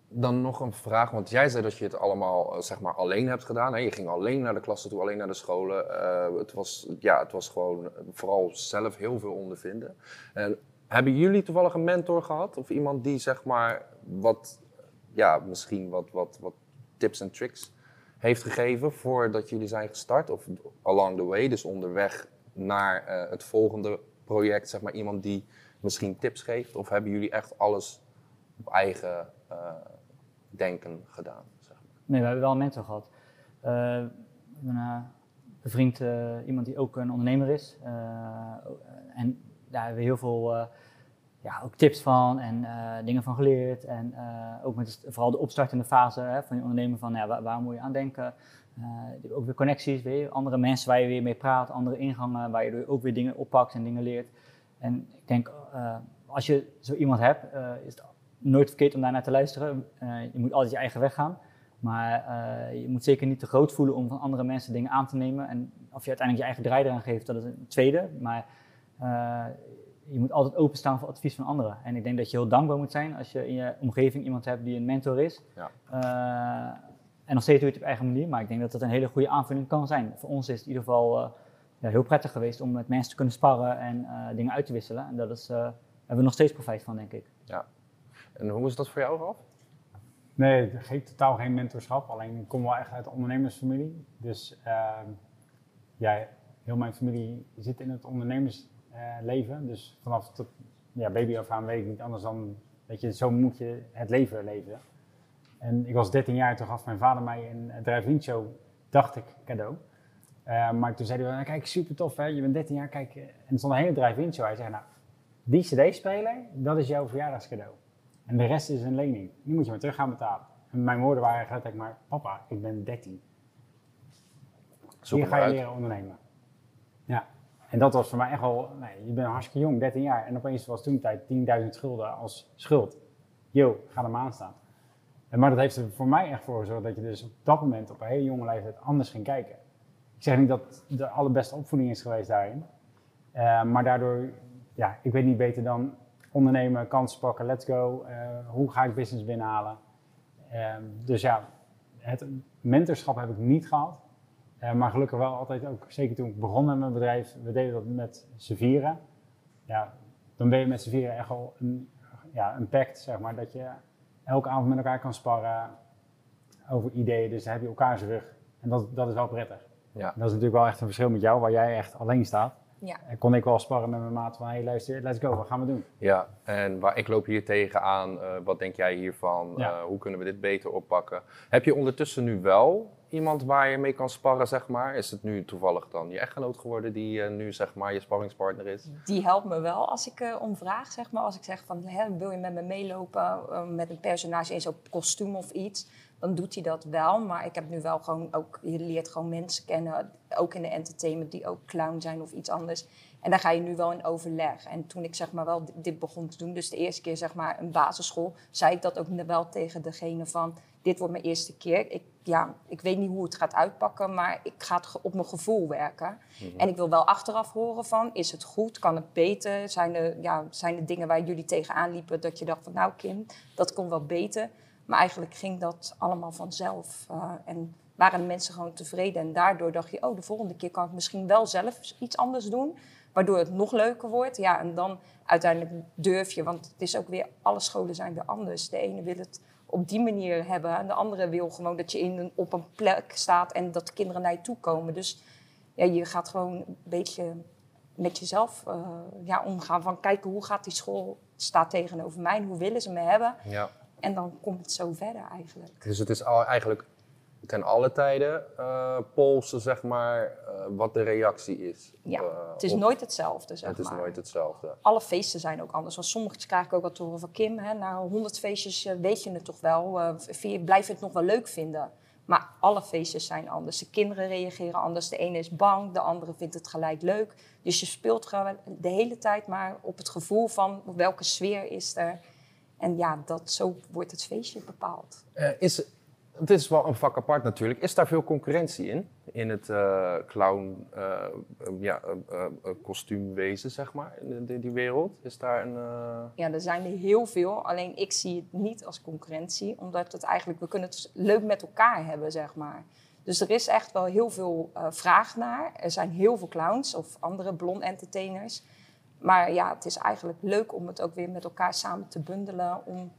dan nog een vraag, want jij zei dat je het allemaal eh, zeg maar alleen hebt gedaan. Hè? Je ging alleen naar de klassen toe, alleen naar de scholen. Uh, het, was, ja, het was gewoon vooral zelf heel veel ondervinden. En hebben jullie toevallig een mentor gehad? Of iemand die zeg maar wat, ja, misschien wat, wat, wat tips en tricks heeft gegeven voordat jullie zijn gestart? Of along the way, dus onderweg naar uh, het volgende project, zeg maar iemand die misschien tips geeft? Of hebben jullie echt alles op eigen denken gedaan? Zeg maar. Nee, we hebben wel een mentor gehad. Uh, een bevriend iemand die ook een ondernemer is. En daar hebben we heel veel ja, ook tips van en dingen van geleerd. En ook met vooral de opstartende fase hè, van je ondernemen van ja, waar, moet je aan denken. Ook weer connecties, weer andere mensen waar je weer mee praat, andere ingangen waar je ook weer dingen oppakt en dingen leert. En ik denk, als je zo iemand hebt, is het nooit verkeerd om daar naar te luisteren. Uh, je moet altijd je eigen weg gaan. Maar uh, je moet zeker niet te groot voelen om van andere mensen dingen aan te nemen. En of je uiteindelijk je eigen draai eraan geeft, dat is een tweede. Maar uh, je moet altijd openstaan voor advies van anderen. En ik denk dat je heel dankbaar moet zijn als je in je omgeving iemand hebt die een mentor is. Ja. En nog steeds doe je het op eigen manier. Maar ik denk dat dat een hele goede aanvulling kan zijn. Voor ons is het in ieder geval ja, heel prettig geweest om met mensen te kunnen sparren en dingen uit te wisselen. En dat is, hebben we nog steeds profijt van, denk ik. Ja, en hoe is dat voor jou, Ralf? Nee, geen, totaal geen mentorschap. Alleen ik kom wel echt uit de ondernemersfamilie. Dus uh, ja, heel mijn familie zit in het ondernemersleven. dus vanaf tot ja, baby af aan weet ik niet anders dan, weet je, zo moet je het leven leven. En ik was 13 jaar, toen gaf mijn vader mij een drive-in show, dacht ik, cadeau. Uh, maar toen zei hij, nou, kijk, super tof hè, je bent 13 jaar, kijk. En er stond een hele drive-in show. Hij zei, nou, die cd-speler, dat is jouw verjaardagscadeau. En de rest is een lening. Die moet je maar terug gaan betalen. En mijn woorden waren eigenlijk maar, papa, ik ben 13. Hier ga je leren ondernemen. Ja. En dat was voor mij echt wel, nee, je bent hartstikke jong, 13 jaar. En opeens was toen tijd 10.000 schulden als schuld. Yo, ga er maar aan staan. En maar dat heeft er voor mij echt voor gezorgd dat je dus op dat moment op een hele jonge leeftijd anders ging kijken. Ik zeg niet dat de allerbeste opvoeding is geweest daarin. Uh, maar daardoor, ja, ik weet niet beter dan ondernemen, kansen pakken, let's go. Uh, hoe ga ik business binnenhalen? Ehm, dus ja, het mentorschap heb ik niet gehad. Uh, maar gelukkig wel altijd ook, zeker toen ik begon met mijn bedrijf, we deden dat met z'n. Ja, dan ben je met z'n vieren echt al een, ja, een pact, zeg maar, dat je elke avond met elkaar kan sparren over ideeën. Dus dan heb je elkaar zijn rug. En dat, dat is wel prettig. Ja. Dat is natuurlijk wel echt een verschil met jou, waar jij echt alleen staat. Ja. En kon ik wel sparren met mijn maat van, hey luister, let's go, wat gaan we doen? Ja, en waar, ik loop hier tegenaan, uh, wat denk jij hiervan? Ja. Uh, hoe kunnen we dit beter oppakken? Heb je ondertussen nu wel iemand waar je mee kan sparren, zeg maar? Is het nu toevallig dan je echtgenoot geworden die uh, nu, zeg maar, je sparringspartner is? Die helpt me wel als ik om vraag, zeg maar. Als ik zeg van, hè, wil je met me meelopen met een personage in zo'n kostuum of iets? dan doet hij dat wel. Maar ik heb nu wel gewoon ook, je leert gewoon mensen kennen, ook in de entertainment, die ook clown zijn of iets anders. En daar ga je nu wel in overleg. En toen ik zeg maar wel dit begon te doen, dus de eerste keer zeg maar een basisschool, zei ik dat ook wel tegen degene van, dit wordt mijn eerste keer. Ik, ja, ik weet niet hoe het gaat uitpakken, maar ik ga het op mijn gevoel werken. Mhm. En ik wil wel achteraf horen van, is het goed? Kan het beter? Zijn er, ja, zijn er dingen waar jullie tegenaan liepen dat je dacht van, nou Kim, dat kon wel beter? Maar eigenlijk ging dat allemaal vanzelf. Uh, en waren de mensen gewoon tevreden. En daardoor dacht je, oh, de volgende keer kan ik misschien wel zelf iets anders doen. Waardoor het nog leuker wordt. Ja, en dan uiteindelijk durf je, want het is ook weer, alle scholen zijn weer anders. De ene wil het op die manier hebben. En de andere wil gewoon dat je in een, op een plek staat en dat de kinderen naar je toe komen. Dus ja, je gaat gewoon een beetje met jezelf uh, ja, omgaan. Van kijken hoe gaat die school staat tegenover mij hoe willen ze me hebben. Ja. En dan komt het zo verder eigenlijk. Dus het is eigenlijk ten alle tijden uh, polsen, zeg maar, uh, wat de reactie is. Ja, het is nooit hetzelfde, zeg Het is nooit hetzelfde. Alle feesten zijn ook anders. Want sommige krijg ik ook wat te horen van Kim. Hè, na 100 feestjes weet je het toch wel. Uh, blijf je het nog wel leuk vinden. Maar alle feestjes zijn anders. De kinderen reageren anders. De ene is bang, de andere vindt het gelijk leuk. Dus je speelt gewoon de hele tijd maar op het gevoel van welke sfeer is er. En ja, dat, zo wordt het feestje bepaald. Uh, is, het is wel een vak apart natuurlijk. Is daar veel concurrentie in? In het uh, clown, uh, ja, kostuumwezen, zeg maar, in die, die, wereld? Is daar een... Ja, er zijn er heel veel. Alleen ik zie het niet als concurrentie. Omdat het eigenlijk, we kunnen het leuk met elkaar hebben, zeg maar. Dus er is echt wel heel veel vraag naar. Er zijn heel veel clowns of andere blond entertainers. Maar ja, het is eigenlijk leuk om het ook weer met elkaar samen te bundelen. Om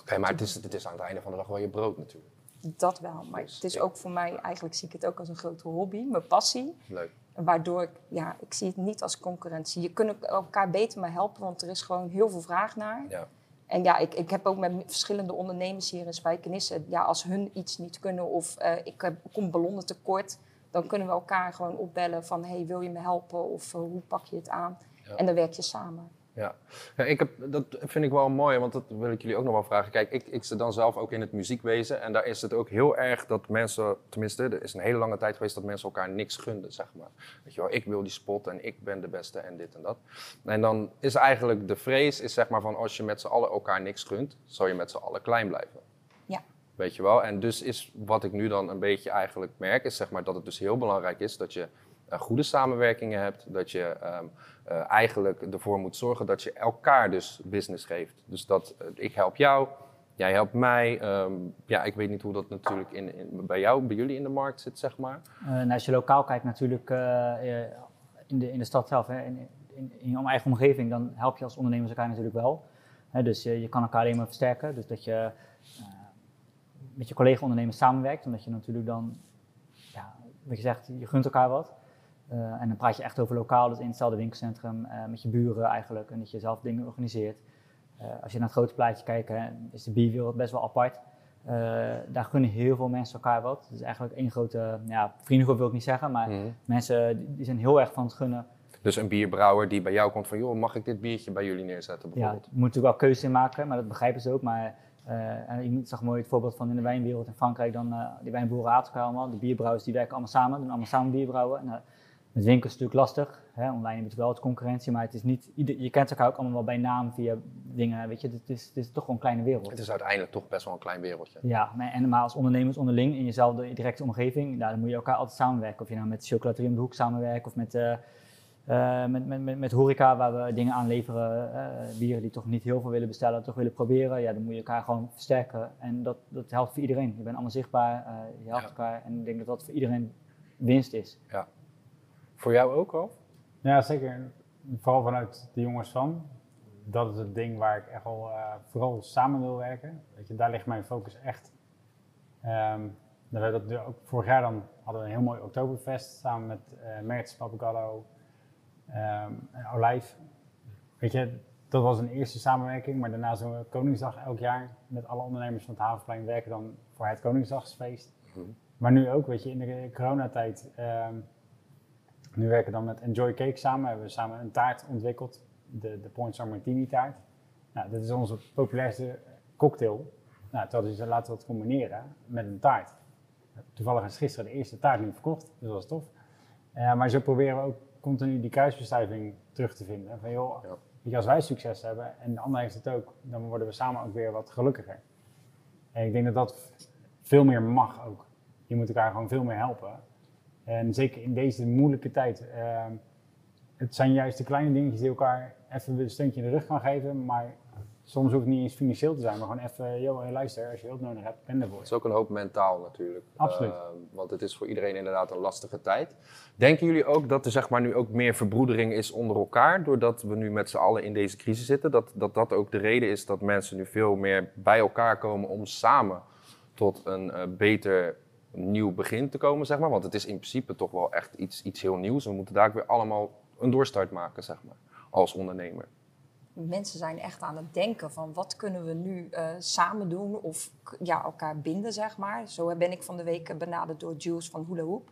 Oké, maar het is, het is aan het einde van de dag wel je brood natuurlijk. Dat wel, maar dus het is ook voor mij, eigenlijk zie ik het ook als een grote hobby, mijn passie. Leuk. Waardoor ik, ja, ik zie het niet als concurrentie. Je kunt elkaar beter mee helpen, want er is gewoon heel veel vraag naar. Ja. En ja, ik, ik heb ook met verschillende ondernemers hier in Spijkenisse, ja, als hun iets niet kunnen of uh, ik heb, kom ballonnen tekort, dan kunnen we elkaar gewoon opbellen van, hey, wil je me helpen of uh, hoe pak je het aan? En dan werk je samen. Ja, ja ik heb, dat vind ik wel mooi, want dat wil ik jullie ook nog wel vragen. Kijk, ik, ik zit dan zelf ook in het muziekwezen en daar is het ook heel erg dat mensen, tenminste, er is een hele lange tijd geweest dat mensen elkaar niks gunden, zeg maar. Weet je wel, ik wil die spot en ik ben de beste en dit en dat. En dan is eigenlijk de vrees, is zeg maar van als je met z'n allen elkaar niks gunt, zal je met z'n allen klein blijven. Ja. Weet je wel, en dus is wat ik nu dan een beetje eigenlijk merk, is zeg maar dat het dus heel belangrijk is dat je goede samenwerkingen hebt, dat je um, uh, eigenlijk ervoor moet zorgen dat je elkaar dus business geeft. Dus dat uh, ik help jou, jij helpt mij. Um, ja, ik weet niet hoe dat natuurlijk in, bij jou, bij jullie in de markt zit, zeg maar. Nou, als je lokaal kijkt natuurlijk in, de, in de stad zelf, in, in, je eigen omgeving, dan help je als ondernemers elkaar natuurlijk wel. Dus je kan elkaar alleen maar versterken. Dus dat je met je collega-ondernemers samenwerkt, omdat je natuurlijk dan, ja, wat je zegt, je gunt elkaar wat. Uh, en dan praat je echt over lokaal, dus in hetzelfde winkelcentrum, uh, met je buren eigenlijk. En dat je zelf dingen organiseert. Uh, als je naar het grote plaatje kijkt, hè, is de bierwereld best wel apart. daar gunnen heel veel mensen elkaar wat. Het is eigenlijk één grote ja, vriendengroep wil ik niet zeggen, maar mm. mensen die, zijn heel erg van het gunnen. Dus een bierbrouwer die bij jou komt van, joh, mag ik dit biertje bij jullie neerzetten bijvoorbeeld? Ja, je moet natuurlijk wel keuze in maken, maar dat begrijpen ze ook. Maar je zag mooi het voorbeeld van in de wijnwereld in Frankrijk, dan die wijnboeren aten elkaar allemaal. De bierbrouwers die werken allemaal samen, doen allemaal samen bierbrouwen. En, met winkels is natuurlijk lastig. Hè? Online heb je wel wat concurrentie, maar het is niet, je kent elkaar ook allemaal wel bij naam via dingen. Weet je, het is, het is toch gewoon een kleine wereld. Het is uiteindelijk toch best wel een klein wereldje. Ja, en maar als ondernemers onderling in jezelfde directe omgeving, nou, dan moet je elkaar altijd samenwerken. Of je nou met chocolaterie om de hoek samenwerkt of met, uh, uh, met, met, met, met, horeca waar we dingen aanleveren, uh, bieren die toch niet heel veel willen bestellen, toch willen proberen. Ja, dan moet je elkaar gewoon versterken. En dat, dat helpt voor iedereen. Je bent allemaal zichtbaar, je helpt elkaar. En ik denk dat dat voor iedereen winst is. Ja. Voor jou ook al? Ja, zeker. Vooral vanuit de jongens van. Dat is het ding waar ik echt al uh, vooral samen wil werken. Weet je, daar ligt mijn focus echt. Um, dat, dat, ook vorig jaar dan hadden we een heel mooi Oktoberfest samen met uh, Mertz, Papagallo um, en Olijf. Weet je, dat was een eerste samenwerking, maar daarna doen we Koningsdag elk jaar met alle ondernemers van het Havenplein werken dan voor het Koningsdagsfeest. Mm Maar nu ook, weet je, in de coronatijd um, nu werken we dan met Enjoy Cake samen. We hebben samen een taart ontwikkeld, de, de Point San Martini taart. Nou, dit is onze populairste cocktail. Nou, toen hadden laten we dat combineren met een taart. Toevallig is gisteren de eerste taart nu verkocht, dus dat was tof. Uh, maar zo proberen we ook continu die kruisbestuiving terug te vinden. Van joh, ja. als wij succes hebben en de ander heeft het ook, dan worden we samen ook weer wat gelukkiger. En ik denk dat dat veel meer mag ook. Je moet elkaar gewoon veel meer helpen. En zeker in deze moeilijke tijd. Uh, het zijn juist de kleine dingetjes die elkaar even een steuntje in de rug gaan geven. Maar soms hoeft het niet eens financieel te zijn, maar gewoon even, joh, luister, als je hulp nodig hebt, ben ervoor. Het is ook een hoop mentaal natuurlijk. Absoluut. Uh, want het is voor iedereen inderdaad een lastige tijd. Denken jullie ook dat er zeg maar, nu ook meer verbroedering is onder elkaar, doordat we nu met z'n allen in deze crisis zitten? Dat, dat dat ook de reden is dat mensen nu veel meer bij elkaar komen om samen tot een uh, beter nieuw begin te komen, zeg maar? Want het is in principe toch wel echt iets, iets heel nieuws. We moeten daar weer allemaal een doorstart maken, zeg maar, als ondernemer mensen zijn echt aan het denken van wat kunnen we nu uh, samen doen of ja, elkaar binden, zeg maar. Zo ben ik van de week benaderd door Jules van Hula Hoop.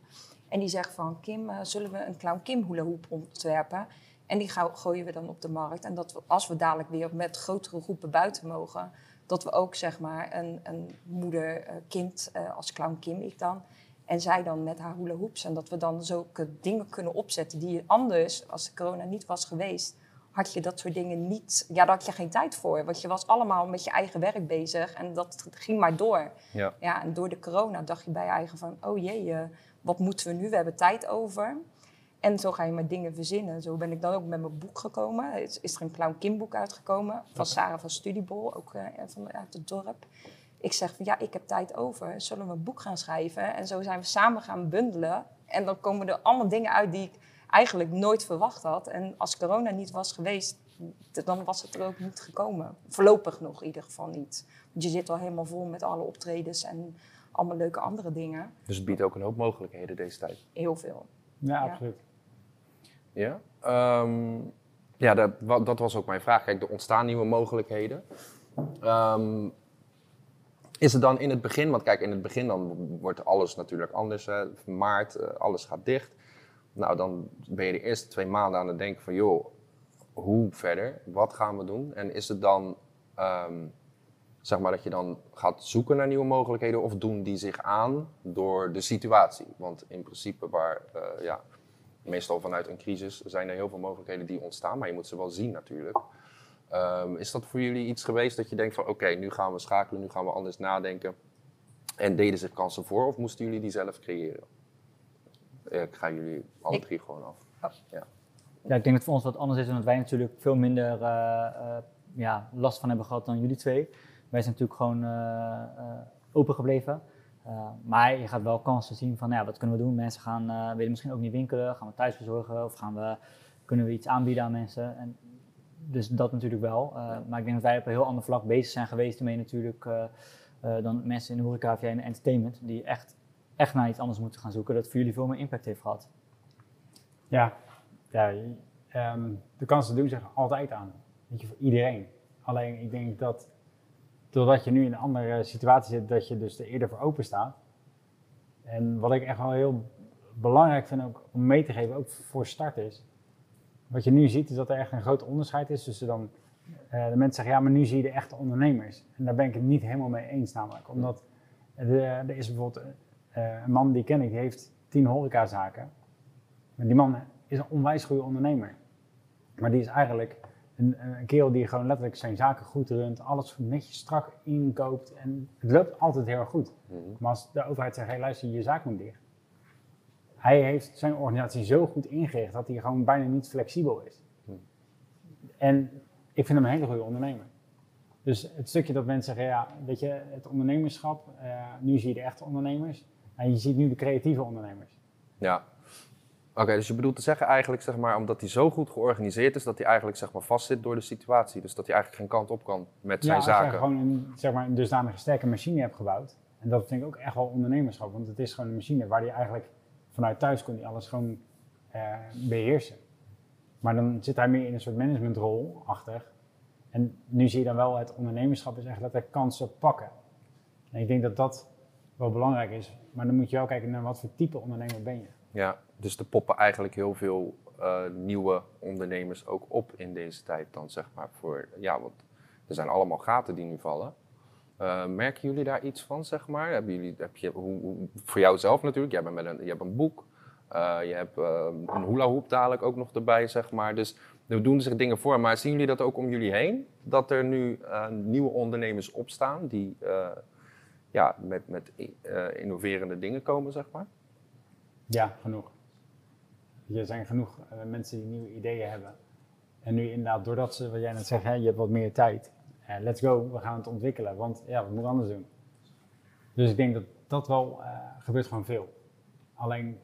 En die zegt van Kim, uh, zullen we een Clown Kim Hula Hoop ontwerpen? En die gooien we dan op de markt. En dat als we dadelijk weer met grotere groepen buiten mogen, dat we ook zeg maar een, een moeder-kind uh, als Clown Kim ik dan. En zij dan met haar hula hoops. En dat we dan zulke dingen kunnen opzetten die anders, als de corona niet was geweest, had je dat soort dingen niet. Ja, daar had je geen tijd voor. Want je was allemaal met je eigen werk bezig en dat ging maar door. Ja. Ja, en door de corona dacht je bij je eigen van: oh jee, uh, wat moeten we nu? We hebben tijd over. En zo ga je met dingen verzinnen. Zo ben ik dan ook met mijn boek gekomen. Is, is er een Clown Kim boek uitgekomen van Sarah van Studiebol, ook uh, van, uit het dorp. Ik zeg van ja, ik heb tijd over. Zullen we een boek gaan schrijven? En zo zijn we samen gaan bundelen. En dan komen er allemaal dingen uit die ik eigenlijk nooit verwacht had. En als corona niet was geweest, dan was het er ook niet gekomen. Voorlopig nog in ieder geval niet. Want je zit al helemaal vol met alle optredens en allemaal leuke andere dingen. Dus het biedt ook een hoop mogelijkheden deze tijd? Heel veel. Ja, absoluut. Ja, um, ja dat, dat, was ook mijn vraag. Kijk, er ontstaan nieuwe mogelijkheden. Um, is het dan in het begin, want kijk, in het begin dan wordt alles natuurlijk anders. Maart, uh, alles gaat dicht. Nou, dan ben je de eerste twee maanden aan het denken van, joh, hoe verder? Wat gaan we doen? En is het dan, um, zeg maar, dat je dan gaat zoeken naar nieuwe mogelijkheden of doen die zich aan door de situatie? Want in principe, waar, uh, ja, meestal vanuit een crisis zijn er heel veel mogelijkheden die ontstaan, maar je moet ze wel zien natuurlijk. Um, is dat voor jullie iets geweest dat je denkt van, oké, okay, nu gaan we schakelen, nu gaan we anders nadenken? En deden zich kansen voor of moesten jullie die zelf creëren? ik ga jullie alle drie gewoon af. Oh. Ja. ja, ik denk dat het voor ons wat anders is, omdat wij natuurlijk veel minder uh, uh, ja, last van hebben gehad dan jullie twee. Wij zijn natuurlijk gewoon uh, open gebleven. Maar je gaat wel kansen zien van, ja, wat kunnen we doen? Mensen gaan, willen misschien ook niet winkelen, gaan we thuis verzorgen of gaan we, kunnen we iets aanbieden aan mensen? En dus dat natuurlijk wel. Maar ik denk dat wij op een heel ander vlak bezig zijn geweest ermee natuurlijk dan mensen in de horeca de entertainment, die echt echt naar iets anders moeten gaan zoeken, dat voor jullie veel meer impact heeft gehad? Ja, ja um, de kansen doen zich altijd aan. Weet je, voor iedereen. Alleen ik denk dat doordat je nu in een andere situatie zit, dat je dus er eerder voor open staat. En wat ik echt wel heel belangrijk vind ook om mee te geven, ook voor starters. Wat je nu ziet is dat er echt een groot onderscheid is tussen dan uh, de mensen zeggen, ja, maar nu zie je de echte ondernemers. En daar ben ik het niet helemaal mee eens namelijk. Omdat de, er is bijvoorbeeld uh, een man die ken ik, die heeft tien horecazaken. Maar die man is een onwijs goede ondernemer. Maar die is eigenlijk een, een kerel die gewoon letterlijk zijn zaken goed runt, alles netjes strak inkoopt en het loopt altijd heel erg goed. Mhm. Maar als de overheid zegt, hey, luister, je zaak moet dicht. Hij heeft zijn organisatie zo goed ingericht dat hij gewoon bijna niet flexibel is. Mhm. En ik vind hem een hele goede ondernemer. Dus het stukje dat mensen zeggen, ja, weet je, het ondernemerschap, uh, nu zie je de echte ondernemers. En je ziet nu de creatieve ondernemers. Ja. Oké, dus je bedoelt te zeggen eigenlijk, zeg maar, omdat hij zo goed georganiseerd is, dat hij eigenlijk zeg maar, vastzit door de situatie. Dus dat hij eigenlijk geen kant op kan met zijn zaken. Ja, gewoon een, zeg maar, een dusdanige sterke machine hebt gebouwd. En dat vind ik ook echt wel ondernemerschap, want het is gewoon een machine waar hij eigenlijk vanuit thuis kon hij alles gewoon uh, beheersen. Maar dan zit hij meer in een soort managementrol achter. En nu zie je dan wel, het ondernemerschap is echt dat er kansen pakken. En ik denk dat dat wel belangrijk is. Maar dan moet je wel kijken naar wat voor type ondernemer ben je. Ja, dus er poppen eigenlijk heel veel uh, nieuwe ondernemers ook op in deze tijd dan, zeg maar. Voor, ja, want er zijn allemaal gaten die nu vallen. Uh, merken jullie daar iets van, zeg maar? Hebben jullie, heb je, hoe, voor jouzelf natuurlijk, jij bent met een, je hebt een boek, uh, je hebt een hula hoop dadelijk ook nog erbij, zeg maar. Dus er doen zich dingen voor. Maar zien jullie dat ook om jullie heen? Dat er nu nieuwe ondernemers opstaan die ja, met, met innoverende dingen komen, zeg maar? Ja, genoeg. Er zijn genoeg uh, mensen die nieuwe ideeën hebben. En nu inderdaad, doordat ze, wat jij net zegt, hè, je hebt wat meer tijd. let's go, we gaan het ontwikkelen, want ja, wat moeten anders doen? Dus ik denk dat dat wel gebeurt gewoon veel. Alleen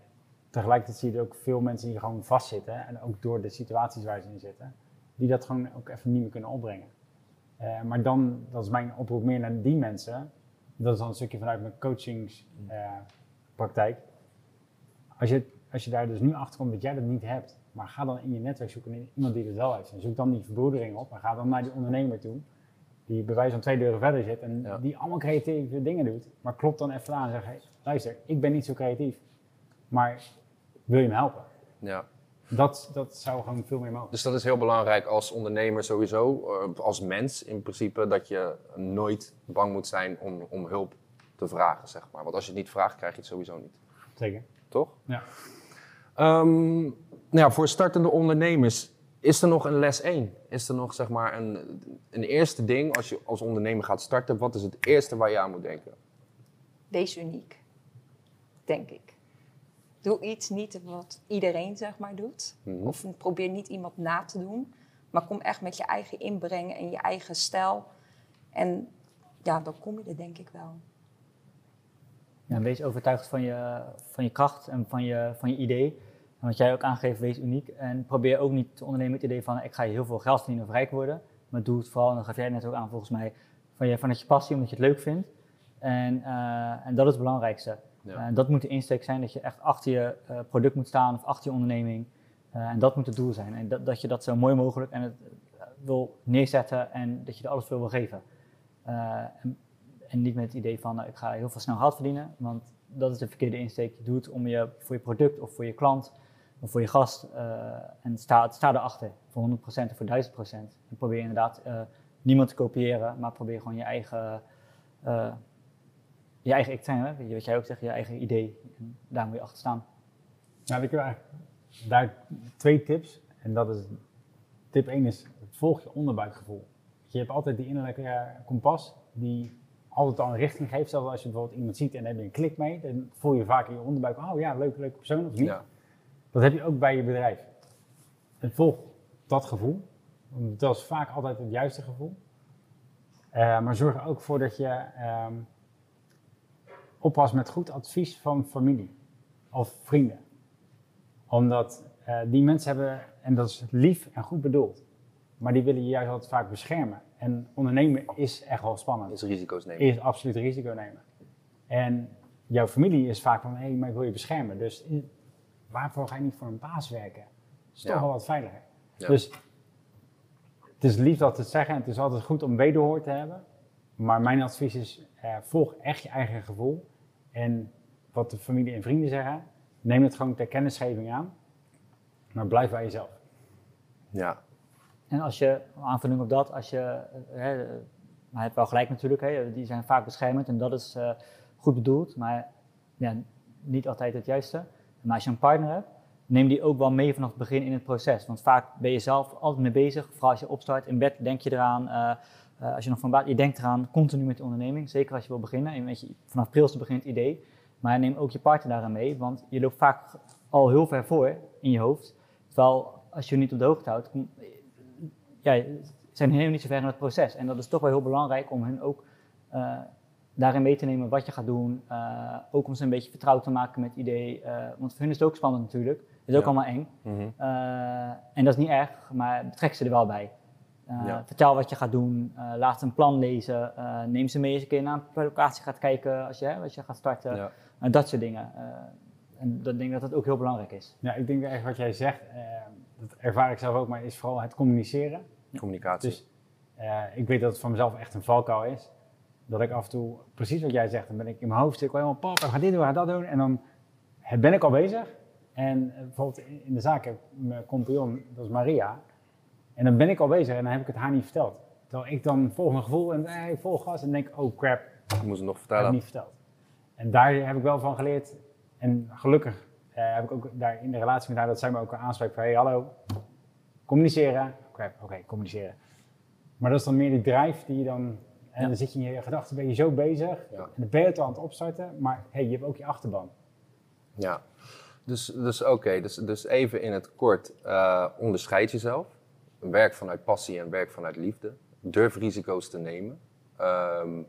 tegelijkertijd zie je ook veel mensen die gewoon vastzitten en ook door de situaties waar ze in zitten, die dat gewoon ook even niet meer kunnen opbrengen. Maar dan, dat is mijn oproep meer naar die mensen, dat is dan een stukje vanuit mijn coachingspraktijk. Als, je, als je daar dus nu achter komt dat jij dat niet hebt, maar ga dan in je netwerk zoeken naar iemand die het wel heeft. En zoek dan die verbroedering op en ga dan naar die ondernemer toe, die bij wijze van twee deuren verder zit en die allemaal creatieve dingen doet. Maar klopt dan even aan en zeg, hey, luister, ik ben niet zo creatief, maar wil je me helpen? Ja. Dat, dat zou gewoon veel meer mogen. Dus dat is heel belangrijk als ondernemer sowieso, eh, als mens in principe, dat je nooit bang moet zijn om, om hulp te vragen, zeg maar. Want als je het niet vraagt, krijg je het sowieso niet. Zeker. Toch? Ja. Um, nou ja, voor startende ondernemers, is er nog een les 1? Is er nog zeg maar een, een eerste ding als je als ondernemer gaat starten? Wat is het eerste waar je aan moet denken? Wees uniek, denk ik. Doe iets niet wat iedereen zeg maar doet. Mhm. Of probeer niet iemand na te doen. Maar kom echt met je eigen inbrengen en je eigen stijl. En ja, dan kom je er denk ik wel. Ja, wees overtuigd van je, van je kracht en van je, van je idee. En wat jij ook aangeeft, wees uniek. En probeer ook niet te ondernemen met het idee van ik ga heel veel geld verdienen of rijk worden. Maar doe het vooral, en dat gaf jij net ook aan volgens mij, van je, vanuit je passie, omdat je het leuk vindt. En, uh, en dat is het belangrijkste. Ja. En dat moet de insteek zijn, dat je echt achter je uh, product moet staan of achter je onderneming. En dat moet het doel zijn. En dat, dat je dat zo mooi mogelijk en het, wil neerzetten en dat je er alles voor wil geven. En, en, niet met het idee van ik ga heel veel snel geld verdienen, want dat is de verkeerde insteek. Je doet om je, voor je product of voor je klant of voor je gast en sta, sta erachter voor 100% of voor 1000%. En probeer inderdaad niemand te kopiëren, maar probeer gewoon je eigen je eigen ik zijn, hè? wat jij ook zegt, je eigen idee. En daar moet je achter staan. Nou, ik heb eigenlijk daar twee tips. En dat is, tip 1 is, volg je onderbuikgevoel. Je hebt altijd die innerlijke kompas die altijd al een richting geeft. Zelfs als je bijvoorbeeld iemand ziet en daar heb je een klik mee, dan voel je vaak in je onderbuik, oh ja, leuke, leuke persoon of niet. Ja. Dat heb je ook bij je bedrijf. En volg dat gevoel. Dat is vaak altijd het juiste gevoel. Uh, maar zorg er ook voor dat je um, oppas met goed advies van familie of vrienden. Omdat uh, die mensen hebben, en dat is lief en goed bedoeld, maar die willen je juist altijd vaak beschermen. En ondernemen is echt wel spannend. Is risico's nemen. Is absoluut risico nemen. En jouw familie is vaak van, hé, hey, maar ik wil je beschermen. Dus waarvoor ga je niet voor een baas werken? Dat is toch wel wat veiliger. Dus het is lief dat te zeggen en het is altijd goed om wederhoor te hebben. Maar mijn advies is, uh, volg echt je eigen gevoel. En wat de familie en vrienden zeggen, neem het gewoon ter kennisgeving aan, maar blijf bij jezelf. Ja. En als je, aanvulling op dat, als je, eh, hè, maar je hebt wel gelijk natuurlijk, hè, die zijn vaak beschermend en dat is uh, goed bedoeld, maar ja, niet altijd het juiste. Maar als je een partner hebt, neem die ook wel mee vanaf het begin in het proces. Want vaak ben je zelf altijd mee bezig, vooral als je opstart in bed, denk je eraan. Uh, als je nog van baat, je denkt eraan continu met de onderneming, zeker als je wil beginnen. En weet je, vanaf prilste begint het idee. Maar neem ook je partner daaraan mee, want je loopt vaak al heel ver voor in je hoofd. Terwijl als je je niet op de hoogte houdt, ja, zijn helemaal niet zo ver in het proces. En dat is toch wel heel belangrijk om hen ook uh, daarin mee te nemen wat je gaat doen. Uh, ook om ze een beetje vertrouwd te maken met het idee. want voor hun is het ook spannend natuurlijk. Het is ook allemaal eng. Mm -hmm. en dat is niet erg, maar betrek ze er wel bij. Vertel wat je gaat doen, laat ze een plan lezen, neem ze mee eens een keer naar een locatie gaat kijken als je, hè, als je gaat starten. Ja. dat soort dingen. En ik denk dat dat ook heel belangrijk is. Ja, ik denk echt wat jij zegt, dat ervaar ik zelf ook, maar is vooral het communiceren. Communicatie. Dus ik weet dat het voor mezelf echt een valkuil is. Dat ik af en toe, precies wat jij zegt, dan ben ik in mijn hoofd, ik wil helemaal pap, ga dit doen, ga dat doen. En dan ben ik al bezig. En bijvoorbeeld in de zaak heb mijn compagnon, dat is Maria, en dan ben ik al bezig en dan heb ik het haar niet verteld. Terwijl ik dan volg mijn gevoel en hey, vol gas en denk, oh crap. Ik moest het nog vertellen. Heb ik niet verteld. En daar heb ik wel van geleerd. En gelukkig eh, heb ik ook daar in de relatie met haar dat zij me ook aanspreekt van, hey hallo, communiceren. Oké, communiceren. Maar dat is dan meer die drive die je dan, en dan zit je in je gedachten, ben je zo bezig. Ja. En dan ben je het al aan het opstarten, maar hey, je hebt ook je achterban. Ja, dus, dus oké, dus, dus even in het kort, uh, onderscheid jezelf werk vanuit passie en werk vanuit liefde. durf risico's te nemen. Ehm,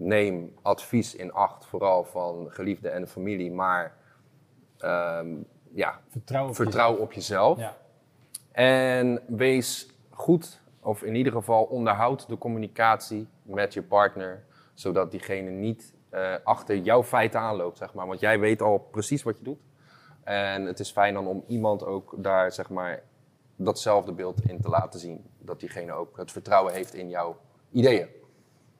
neem advies in acht, vooral van geliefden en familie, maar ehm, ja, vertrouw op vertrouw jezelf. Op jezelf. Ja. En wees goed, of in ieder geval onderhoud de communicatie met je partner, zodat diegene niet uh, achter jouw feiten aanloopt, zeg maar. Want jij weet al precies wat je doet. En het is fijn dan om iemand ook daar, zeg maar, datzelfde beeld in te laten zien. Dat diegene ook het vertrouwen heeft in jouw ideeën.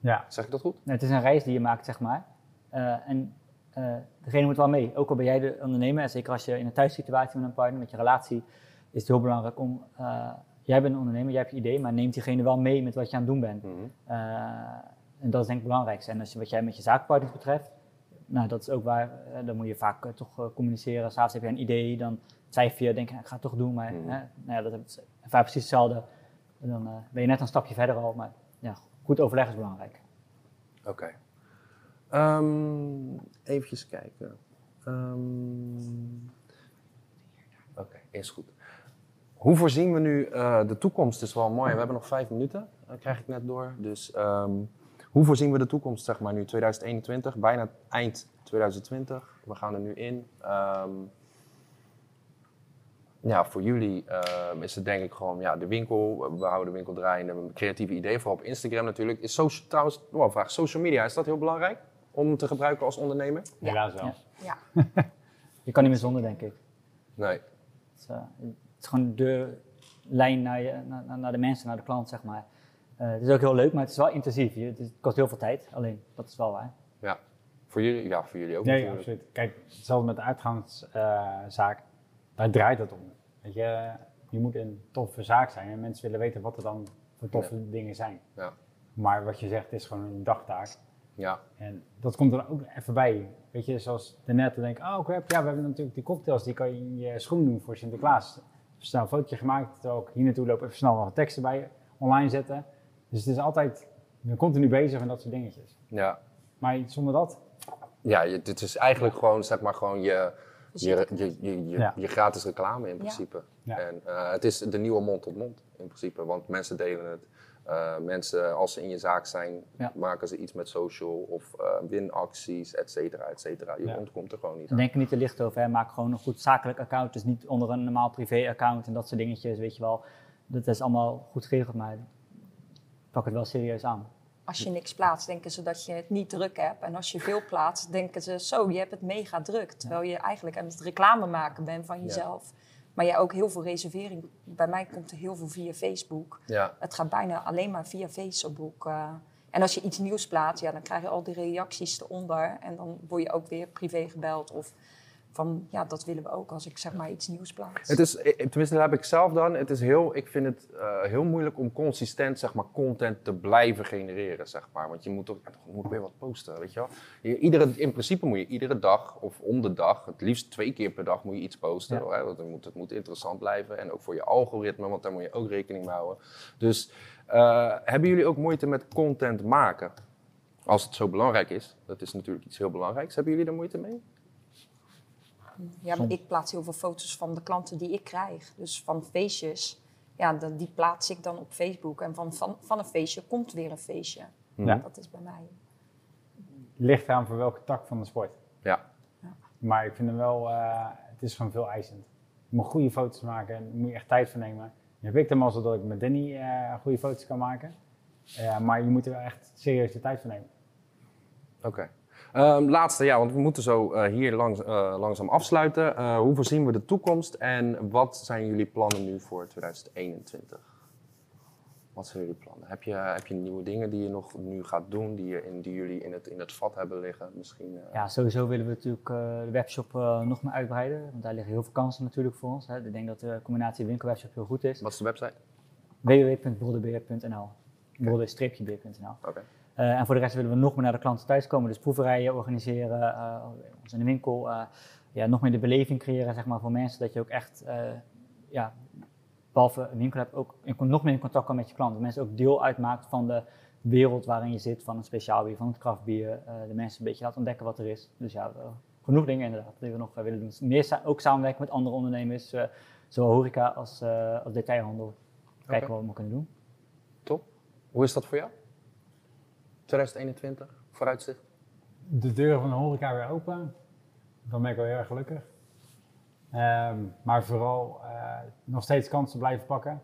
Ja. Zeg ik dat goed? het is een reis die je maakt, zeg maar. Uh, en uh, degene moet wel mee. Ook al ben jij de ondernemer, en zeker als je in een thuissituatie met een partner, met je relatie, is het heel belangrijk om. Uh, jij bent een ondernemer, jij hebt je idee, maar neemt diegene wel mee met wat je aan het doen bent. Mm -hmm. en dat is denk ik het belangrijkste. En als je, wat jij met je zaakpartners betreft, nou, dat is ook waar, dan moet je vaak toch communiceren. S'avonds heb je een idee, dan cijfer je, denk ik ga het toch doen, maar mm -hmm. nou ja, dat is vaak precies hetzelfde. En dan ben je net een stapje verder al, maar ja, goed overleg is belangrijk. Oké. Okay. Um, even kijken. Um, Oké, is goed. Hoe voorzien we nu uh, de toekomst? Is wel mooi. We hebben nog vijf minuten, dat krijg ik net door. Dus um, hoe voorzien we de toekomst, zeg maar nu 2021, bijna eind 2020. We gaan er nu in. Ja, voor jullie is het denk ik gewoon ja, de winkel. We houden de winkel draaiende. Creatieve ideeën, vooral op Instagram natuurlijk. Is social, trouwens, vraag. Social media, is dat heel belangrijk? om te gebruiken als ondernemer? Ja, Helaas wel. Ja. <laughs> je kan niet meer zonder, denk ik. Nee. Het is, uh, het is gewoon de lijn naar, je, naar, naar, de mensen, naar de klant, zeg maar. Uh, het is ook heel leuk, maar het is wel intensief. Het, is, het kost heel veel tijd, alleen dat is wel waar. Ja, voor jullie, ja, voor jullie ook Nee, absoluut. Kijk, hetzelfde met de uitgangszaak, uh, daar draait het om. Weet je, je moet een toffe zaak zijn en mensen willen weten wat er dan voor toffe ja. dingen zijn. Ja. Maar wat je zegt is gewoon een dagtaak. Ja. En dat komt er ook even bij. Weet je, zoals daarnet te denken, oh crap, ja, we hebben natuurlijk die cocktails, die kan je in je schoen doen voor Sinterklaas. Even snel een fotootje gemaakt, terwijl ik hier naartoe loop, even snel wat teksten bij online zetten. Dus het is altijd, je bent continu bezig met dat soort dingetjes. Ja. Maar zonder dat? Ja, je, dit is eigenlijk gewoon, zeg maar, gewoon je, je, je, je, je, ja. je gratis reclame in principe. Ja. En uh, het is de nieuwe mond tot mond in principe, want mensen delen het. Uh, mensen, als ze in je zaak zijn, ja. maken ze iets met social of uh, winacties, et cetera, et cetera. Je Ja. ontkomt er gewoon niet aan. denk er niet te licht over. Hè. Maak gewoon een goed zakelijk account. Dus niet onder een normaal privé-account en dat soort dingetjes, weet je wel. Dat is allemaal goed geregeld, maar pak het wel serieus aan. Als je niks plaatst, denken ze dat je het niet druk hebt. En als je veel plaatst, denken ze zo, je hebt het mega druk. Terwijl je eigenlijk aan het reclame maken bent van jezelf. Maar ja, ook heel veel reservering. Bij mij komt er heel veel via Facebook. Ja, Het gaat bijna alleen maar via Facebook. eh. en als je iets nieuws plaatst, ja, dan krijg je al die reacties eronder. En dan word je ook weer privé gebeld. Of van, ja, dat willen we ook als ik zeg maar iets nieuws plaats. het is, eh, tenminste dat heb ik zelf dan. Het is heel, ik vind het eh, heel moeilijk om consistent zeg maar, content te blijven genereren. Zeg maar. Want je moet ook ja, toch moet weer wat posten, weet je wel. Je, iedere, in principe moet je iedere dag of om de dag, het liefst twee keer per dag moet je iets posten. Ja. Hè, want het moet, het moet interessant blijven. En ook voor je algoritme, want daar moet je ook rekening mee houden. Dus eh, hebben jullie ook moeite met content maken? Als het zo belangrijk is, dat is natuurlijk iets heel belangrijks. Hebben jullie er moeite mee? Ja, maar ik plaats heel veel foto's van de klanten die ik krijg. Dus van feestjes, ja, die plaats ik dan op Facebook. En van, van, van een feestje komt weer een feestje. Ja. Dat is bij mij. Ligt eraan voor welke tak van de sport. Ja. Maar ik vind hem wel, eh, het is gewoon veel eisend. Je moet goede foto's maken en daar moet je echt tijd voor nemen. Nu heb ik de mazzel dat ik met Danny eh, goede foto's kan maken. Eh, maar je moet er wel echt serieus de tijd voor nemen. Oké. Ehm, laatste, ja, want we moeten zo eh, hier langs, eh, langzaam afsluiten. Eh, hoe voorzien we de toekomst en wat zijn jullie plannen nu voor 2021? Wat zijn jullie plannen? Heb je, heb je nieuwe dingen die je nog nu gaat doen, die, je in, die jullie in het, in het vat hebben liggen? Misschien, Ja, sowieso willen we natuurlijk de webshop nog meer uitbreiden. Want daar liggen heel veel kansen natuurlijk voor ons. Hè. Ik denk dat de combinatie winkelwebshop heel goed is. Wat is de website? Oké. Eh, en voor de rest willen we nog meer naar de klanten thuis komen. Dus proeverijen organiseren, eh, ons in de winkel. eh, ja, nog meer de beleving creëren zeg maar, voor mensen. Dat je ook echt, eh, ja, behalve een winkel hebt, ook in, nog meer in contact kan met je klanten. Dat mensen ook deel uitmaakt van de wereld waarin je zit. Van een speciaal bier, van het kraftbier. eh, de mensen een beetje laten ontdekken wat er is. Dus ja, eh, genoeg dingen inderdaad die we nog eh, willen doen. Meer sa- ook samenwerken met andere ondernemers. eh, zowel horeca als, eh, als detailhandel. Kijken Oké. wat we kunnen doen. Top. Hoe is dat voor jou? 2021, vooruitzicht? De deuren van de horeca weer open. Dan ben ik wel heel erg gelukkig. Ehm, maar vooral uh, nog steeds kansen blijven pakken.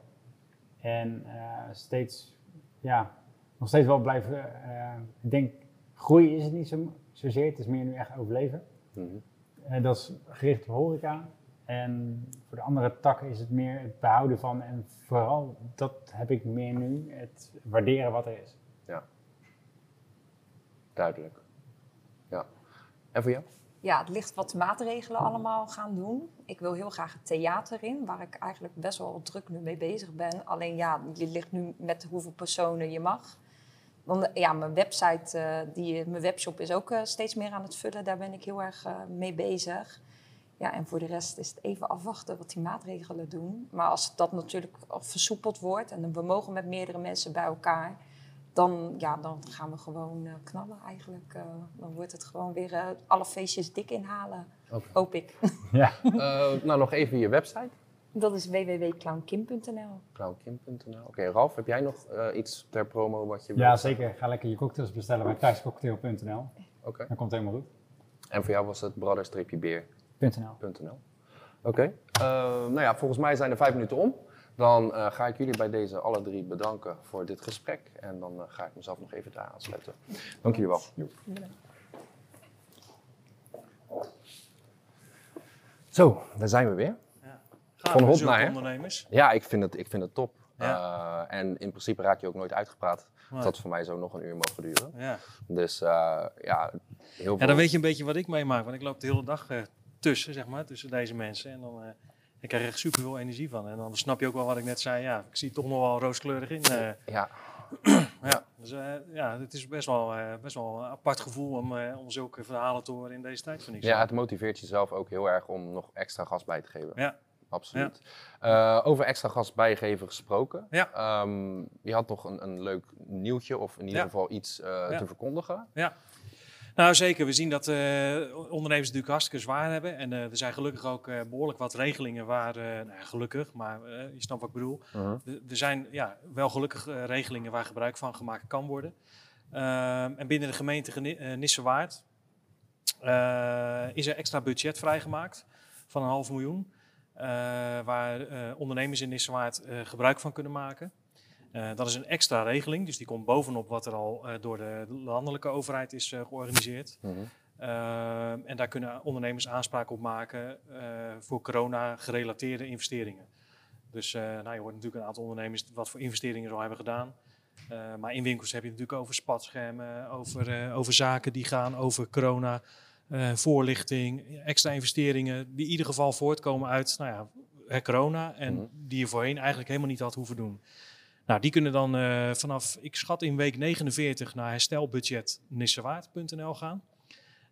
En uh, steeds, ja, nog steeds wel blijven. Uh, ik denk, groei is het niet zo, zozeer. Het is meer nu echt overleven. Mm -hmm. dat is gericht op horeca. En voor de andere takken is het meer het behouden van. En vooral, dat heb ik meer nu, het waarderen wat er is. Duidelijk. Ja. En voor jou? ja, het ligt wat maatregelen allemaal gaan doen. Ik wil heel graag het theater in, waar ik eigenlijk best wel druk nu mee bezig ben. Alleen ja, je ligt nu met hoeveel personen je mag. Want ja, mijn website, uh, die, mijn webshop is ook uh, steeds meer aan het vullen. Daar ben ik heel erg uh, mee bezig. Ja, en voor de rest is het even afwachten wat die maatregelen doen. Maar als dat natuurlijk versoepeld wordt en we mogen met meerdere mensen bij elkaar dan, ja, dan gaan we gewoon uh, knallen eigenlijk. Uh, dan wordt het gewoon weer uh, alle feestjes dik inhalen, okay. hoop ik. <laughs> Ja. nou, nog even je website. Dat is www.clownkim.nl. Clownkim.nl. Oké, okay, Ralf, heb jij nog iets ter promo wat je Ja, zeker. Ga lekker je cocktails bestellen bij thuiscocktail.nl. Oké. Okay. Dan komt het helemaal goed. En voor jou was het brother-beer.nl. Oké. Okay. nou ja, volgens mij zijn er vijf minuten om. Dan uh, ga ik jullie bij deze alle drie bedanken voor dit gesprek. En dan uh, ga ik mezelf nog even daar aansluiten. Dank jullie wel. Zo, daar zijn we weer. Ja. Van hond naar ondernemers. Ja, ik vind het, ik vind het top. Ja. Uh, en in principe raak je ook nooit uitgepraat. Dat had voor mij zo nog een uur mogen duren. Ja. Dus ja, heel veel. Ja, dan weet je een beetje wat ik meemaak. Want ik loop de hele dag tussen, zeg maar, tussen deze mensen. En dan ik krijg er echt super veel energie van. En dan snap je ook wel wat ik net zei. Ja, ik zie het toch nog wel rooskleurig in. Uh, ja. <clears throat> ja, dus uh, ja, het is best wel, uh, best wel een apart gevoel om, om zulke verhalen te horen in deze tijd, vind ik. Ja, het motiveert jezelf ook heel erg om nog extra gas bij te geven. Ja. Absoluut. Ja. over extra gas bijgeven gesproken. Ja. Um, je had nog een, een leuk nieuwtje of in ieder ja. geval iets te verkondigen. Ja. Nou, zeker. We zien dat uh, ondernemers natuurlijk hartstikke zwaar hebben. En uh, er zijn gelukkig ook uh, behoorlijk wat regelingen waar, nou, gelukkig, maar je snapt wat ik bedoel. -huh. Er zijn ja, wel gelukkig regelingen waar gebruik van gemaakt kan worden. Ehm, en binnen de gemeente Nissewaard is er extra budget vrijgemaakt van een half miljoen. waar ondernemers in Nissewaard gebruik van kunnen maken. Uh, dat is een extra regeling, dus die komt bovenop wat er al uh, door de landelijke overheid is uh, georganiseerd. Mm -hmm. en daar kunnen ondernemers aanspraak op maken voor corona-gerelateerde investeringen. Dus nou, je hoort natuurlijk een aantal ondernemers wat voor investeringen ze al hebben gedaan. maar in winkels heb je het natuurlijk over spatschermen, over, over zaken die gaan over corona, voorlichting, extra investeringen, die in ieder geval voortkomen uit nou ja, corona en mm -hmm. die je voorheen eigenlijk helemaal niet had hoeven doen. Nou, die kunnen dan uh, vanaf, ik schat in week 49 naar herstelbudgetnissewaard.nl gaan.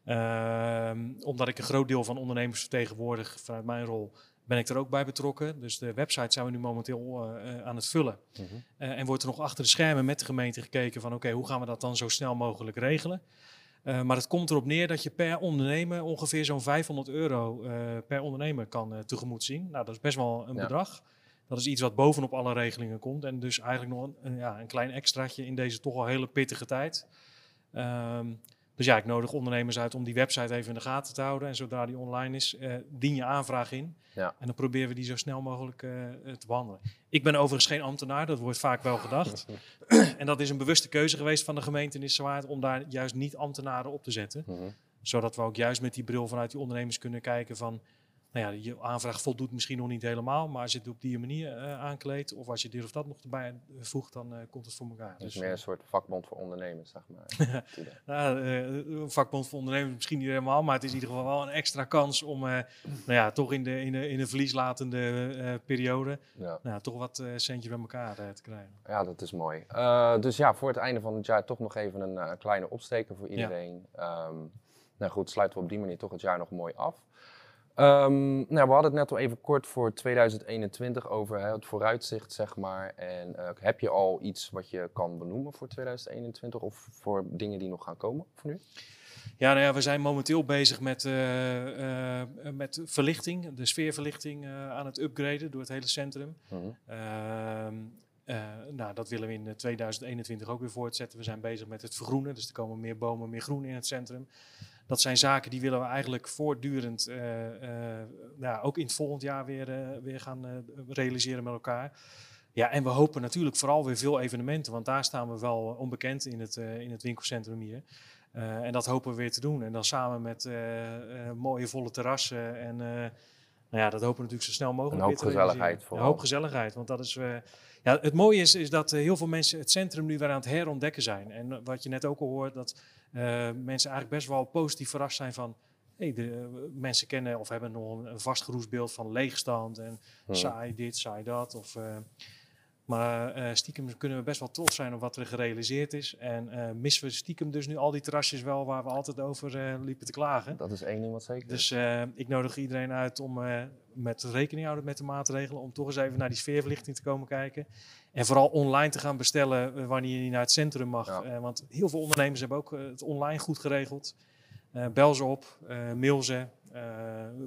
Uh, omdat ik een groot deel van ondernemers vertegenwoordig vanuit mijn rol, ben ik er ook bij betrokken. Dus de website zijn we nu momenteel uh, aan het vullen. -huh. en wordt er nog achter de schermen met de gemeente gekeken van oké, okay, hoe gaan we dat dan zo snel mogelijk regelen? maar het komt erop neer dat je per ondernemer ongeveer zo'n 500 euro per ondernemer kan tegemoet zien. Nou, dat is best wel een ja. bedrag. Dat is iets wat bovenop alle regelingen komt. En dus eigenlijk nog een, ja, een klein extraatje in deze toch al hele pittige tijd. Um, dus ja, ik nodig ondernemers uit om die website even in de gaten te houden. En zodra die online is, uh, dien je aanvraag in. Ja. En dan proberen we die zo snel mogelijk uh, te behandelen. Ik ben overigens geen ambtenaar, dat wordt vaak wel gedacht. <laughs> en dat is een bewuste keuze geweest van de gemeente in Zwaard om daar juist niet ambtenaren op te zetten. Mhm. Zodat we ook juist met die bril vanuit die ondernemers kunnen kijken van nou ja, je aanvraag voldoet misschien nog niet helemaal, maar als je het op die manier uh, aankleedt of als je dit of dat nog erbij eh, voegt, dan uh, komt het voor elkaar. Dus, meer een soort vakbond voor ondernemers, zeg maar. <laughs> nou, een vakbond voor ondernemers misschien niet helemaal, maar het is in ieder geval wel een extra kans om, nou ja, toch in de, in de, in de verlieslatende periode, ja. Nou, toch wat centje bij elkaar te krijgen. Ja, dat is mooi. dus ja, voor het einde van het jaar toch nog even een kleine opsteker voor iedereen. Ja. Um, nou goed, sluiten we op die manier toch het jaar nog mooi af. Um, nou, we hadden het net al even kort voor 2021 over hè, het vooruitzicht, zeg maar. En uh, heb je al iets wat je kan benoemen voor 2021 of voor dingen die nog gaan komen voor nu? Ja, nou ja, we zijn momenteel bezig met, uh, uh, met verlichting, de sfeerverlichting aan het upgraden door het hele centrum. -huh. nou, dat willen we in 2021 ook weer voortzetten. We zijn bezig met het vergroenen, dus er komen meer bomen, meer groen in het centrum. Dat zijn zaken die willen we eigenlijk voortdurend, nou, ook in het volgend jaar weer, weer gaan realiseren met elkaar. Ja, en we hopen natuurlijk vooral weer veel evenementen, want daar staan we wel onbekend in het, in het winkelcentrum hier. Uh, en dat hopen we weer te doen. En dan samen met uh, mooie volle terrassen. En nou ja, dat hopen we natuurlijk zo snel mogelijk. Een hoop gezelligheid vooral. Een hoop gezelligheid. Want dat is. ja, het mooie is, is dat heel veel mensen het centrum nu weer aan het herontdekken zijn. En wat je net ook al hoort, dat mensen eigenlijk best wel positief verrast zijn van. Hey, de, mensen kennen of hebben nog een, een vastgeroest beeld van leegstand en hmm. saai dit, saai dat. Of, maar uh, stiekem kunnen we best wel trots zijn op wat er gerealiseerd is. En uh, missen we stiekem dus nu al die terrasjes wel waar we altijd over uh, liepen te klagen. Dat is één ding wat zeker Dus ik nodig iedereen uit om met rekening houden met de maatregelen. Om toch eens even naar die sfeerverlichting te komen kijken. En vooral online te gaan bestellen wanneer je naar het centrum mag. want heel veel ondernemers hebben ook het online goed geregeld. bel ze op, mail ze,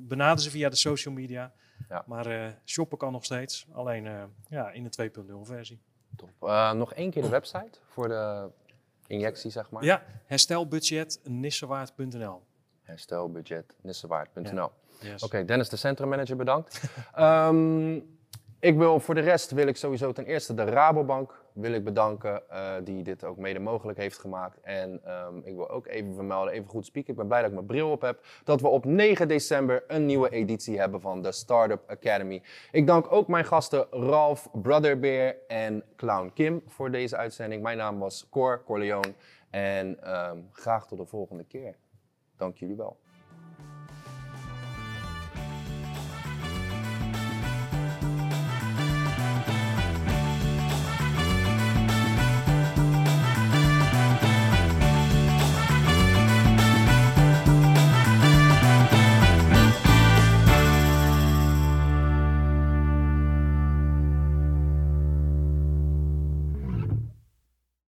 benader ze via de social media. Ja. Maar shoppen kan nog steeds, alleen ja, in de 2.0 versie. Top. Nog één keer de website voor de injectie, zeg maar. Ja, herstelbudget nissewaard.nl. Herstelbudget nissewaard.nl. Yes. Oké, Dennis, de centrummanager, bedankt. um, <laughs> ik wil, voor de rest wil ik sowieso ten eerste de Rabobank wil ik bedanken, uh, die dit ook mede mogelijk heeft gemaakt. En um, ik wil ook even vermelden, even goed spieken. Ik ben blij dat ik mijn bril op heb. Dat we op 9 december een nieuwe editie hebben van de Startup Academy. Ik dank ook mijn gasten Ralf, Brotherbeer en Clown Kim voor deze uitzending. Mijn naam was Cor Corleone en um, graag tot de volgende keer. Dank jullie wel.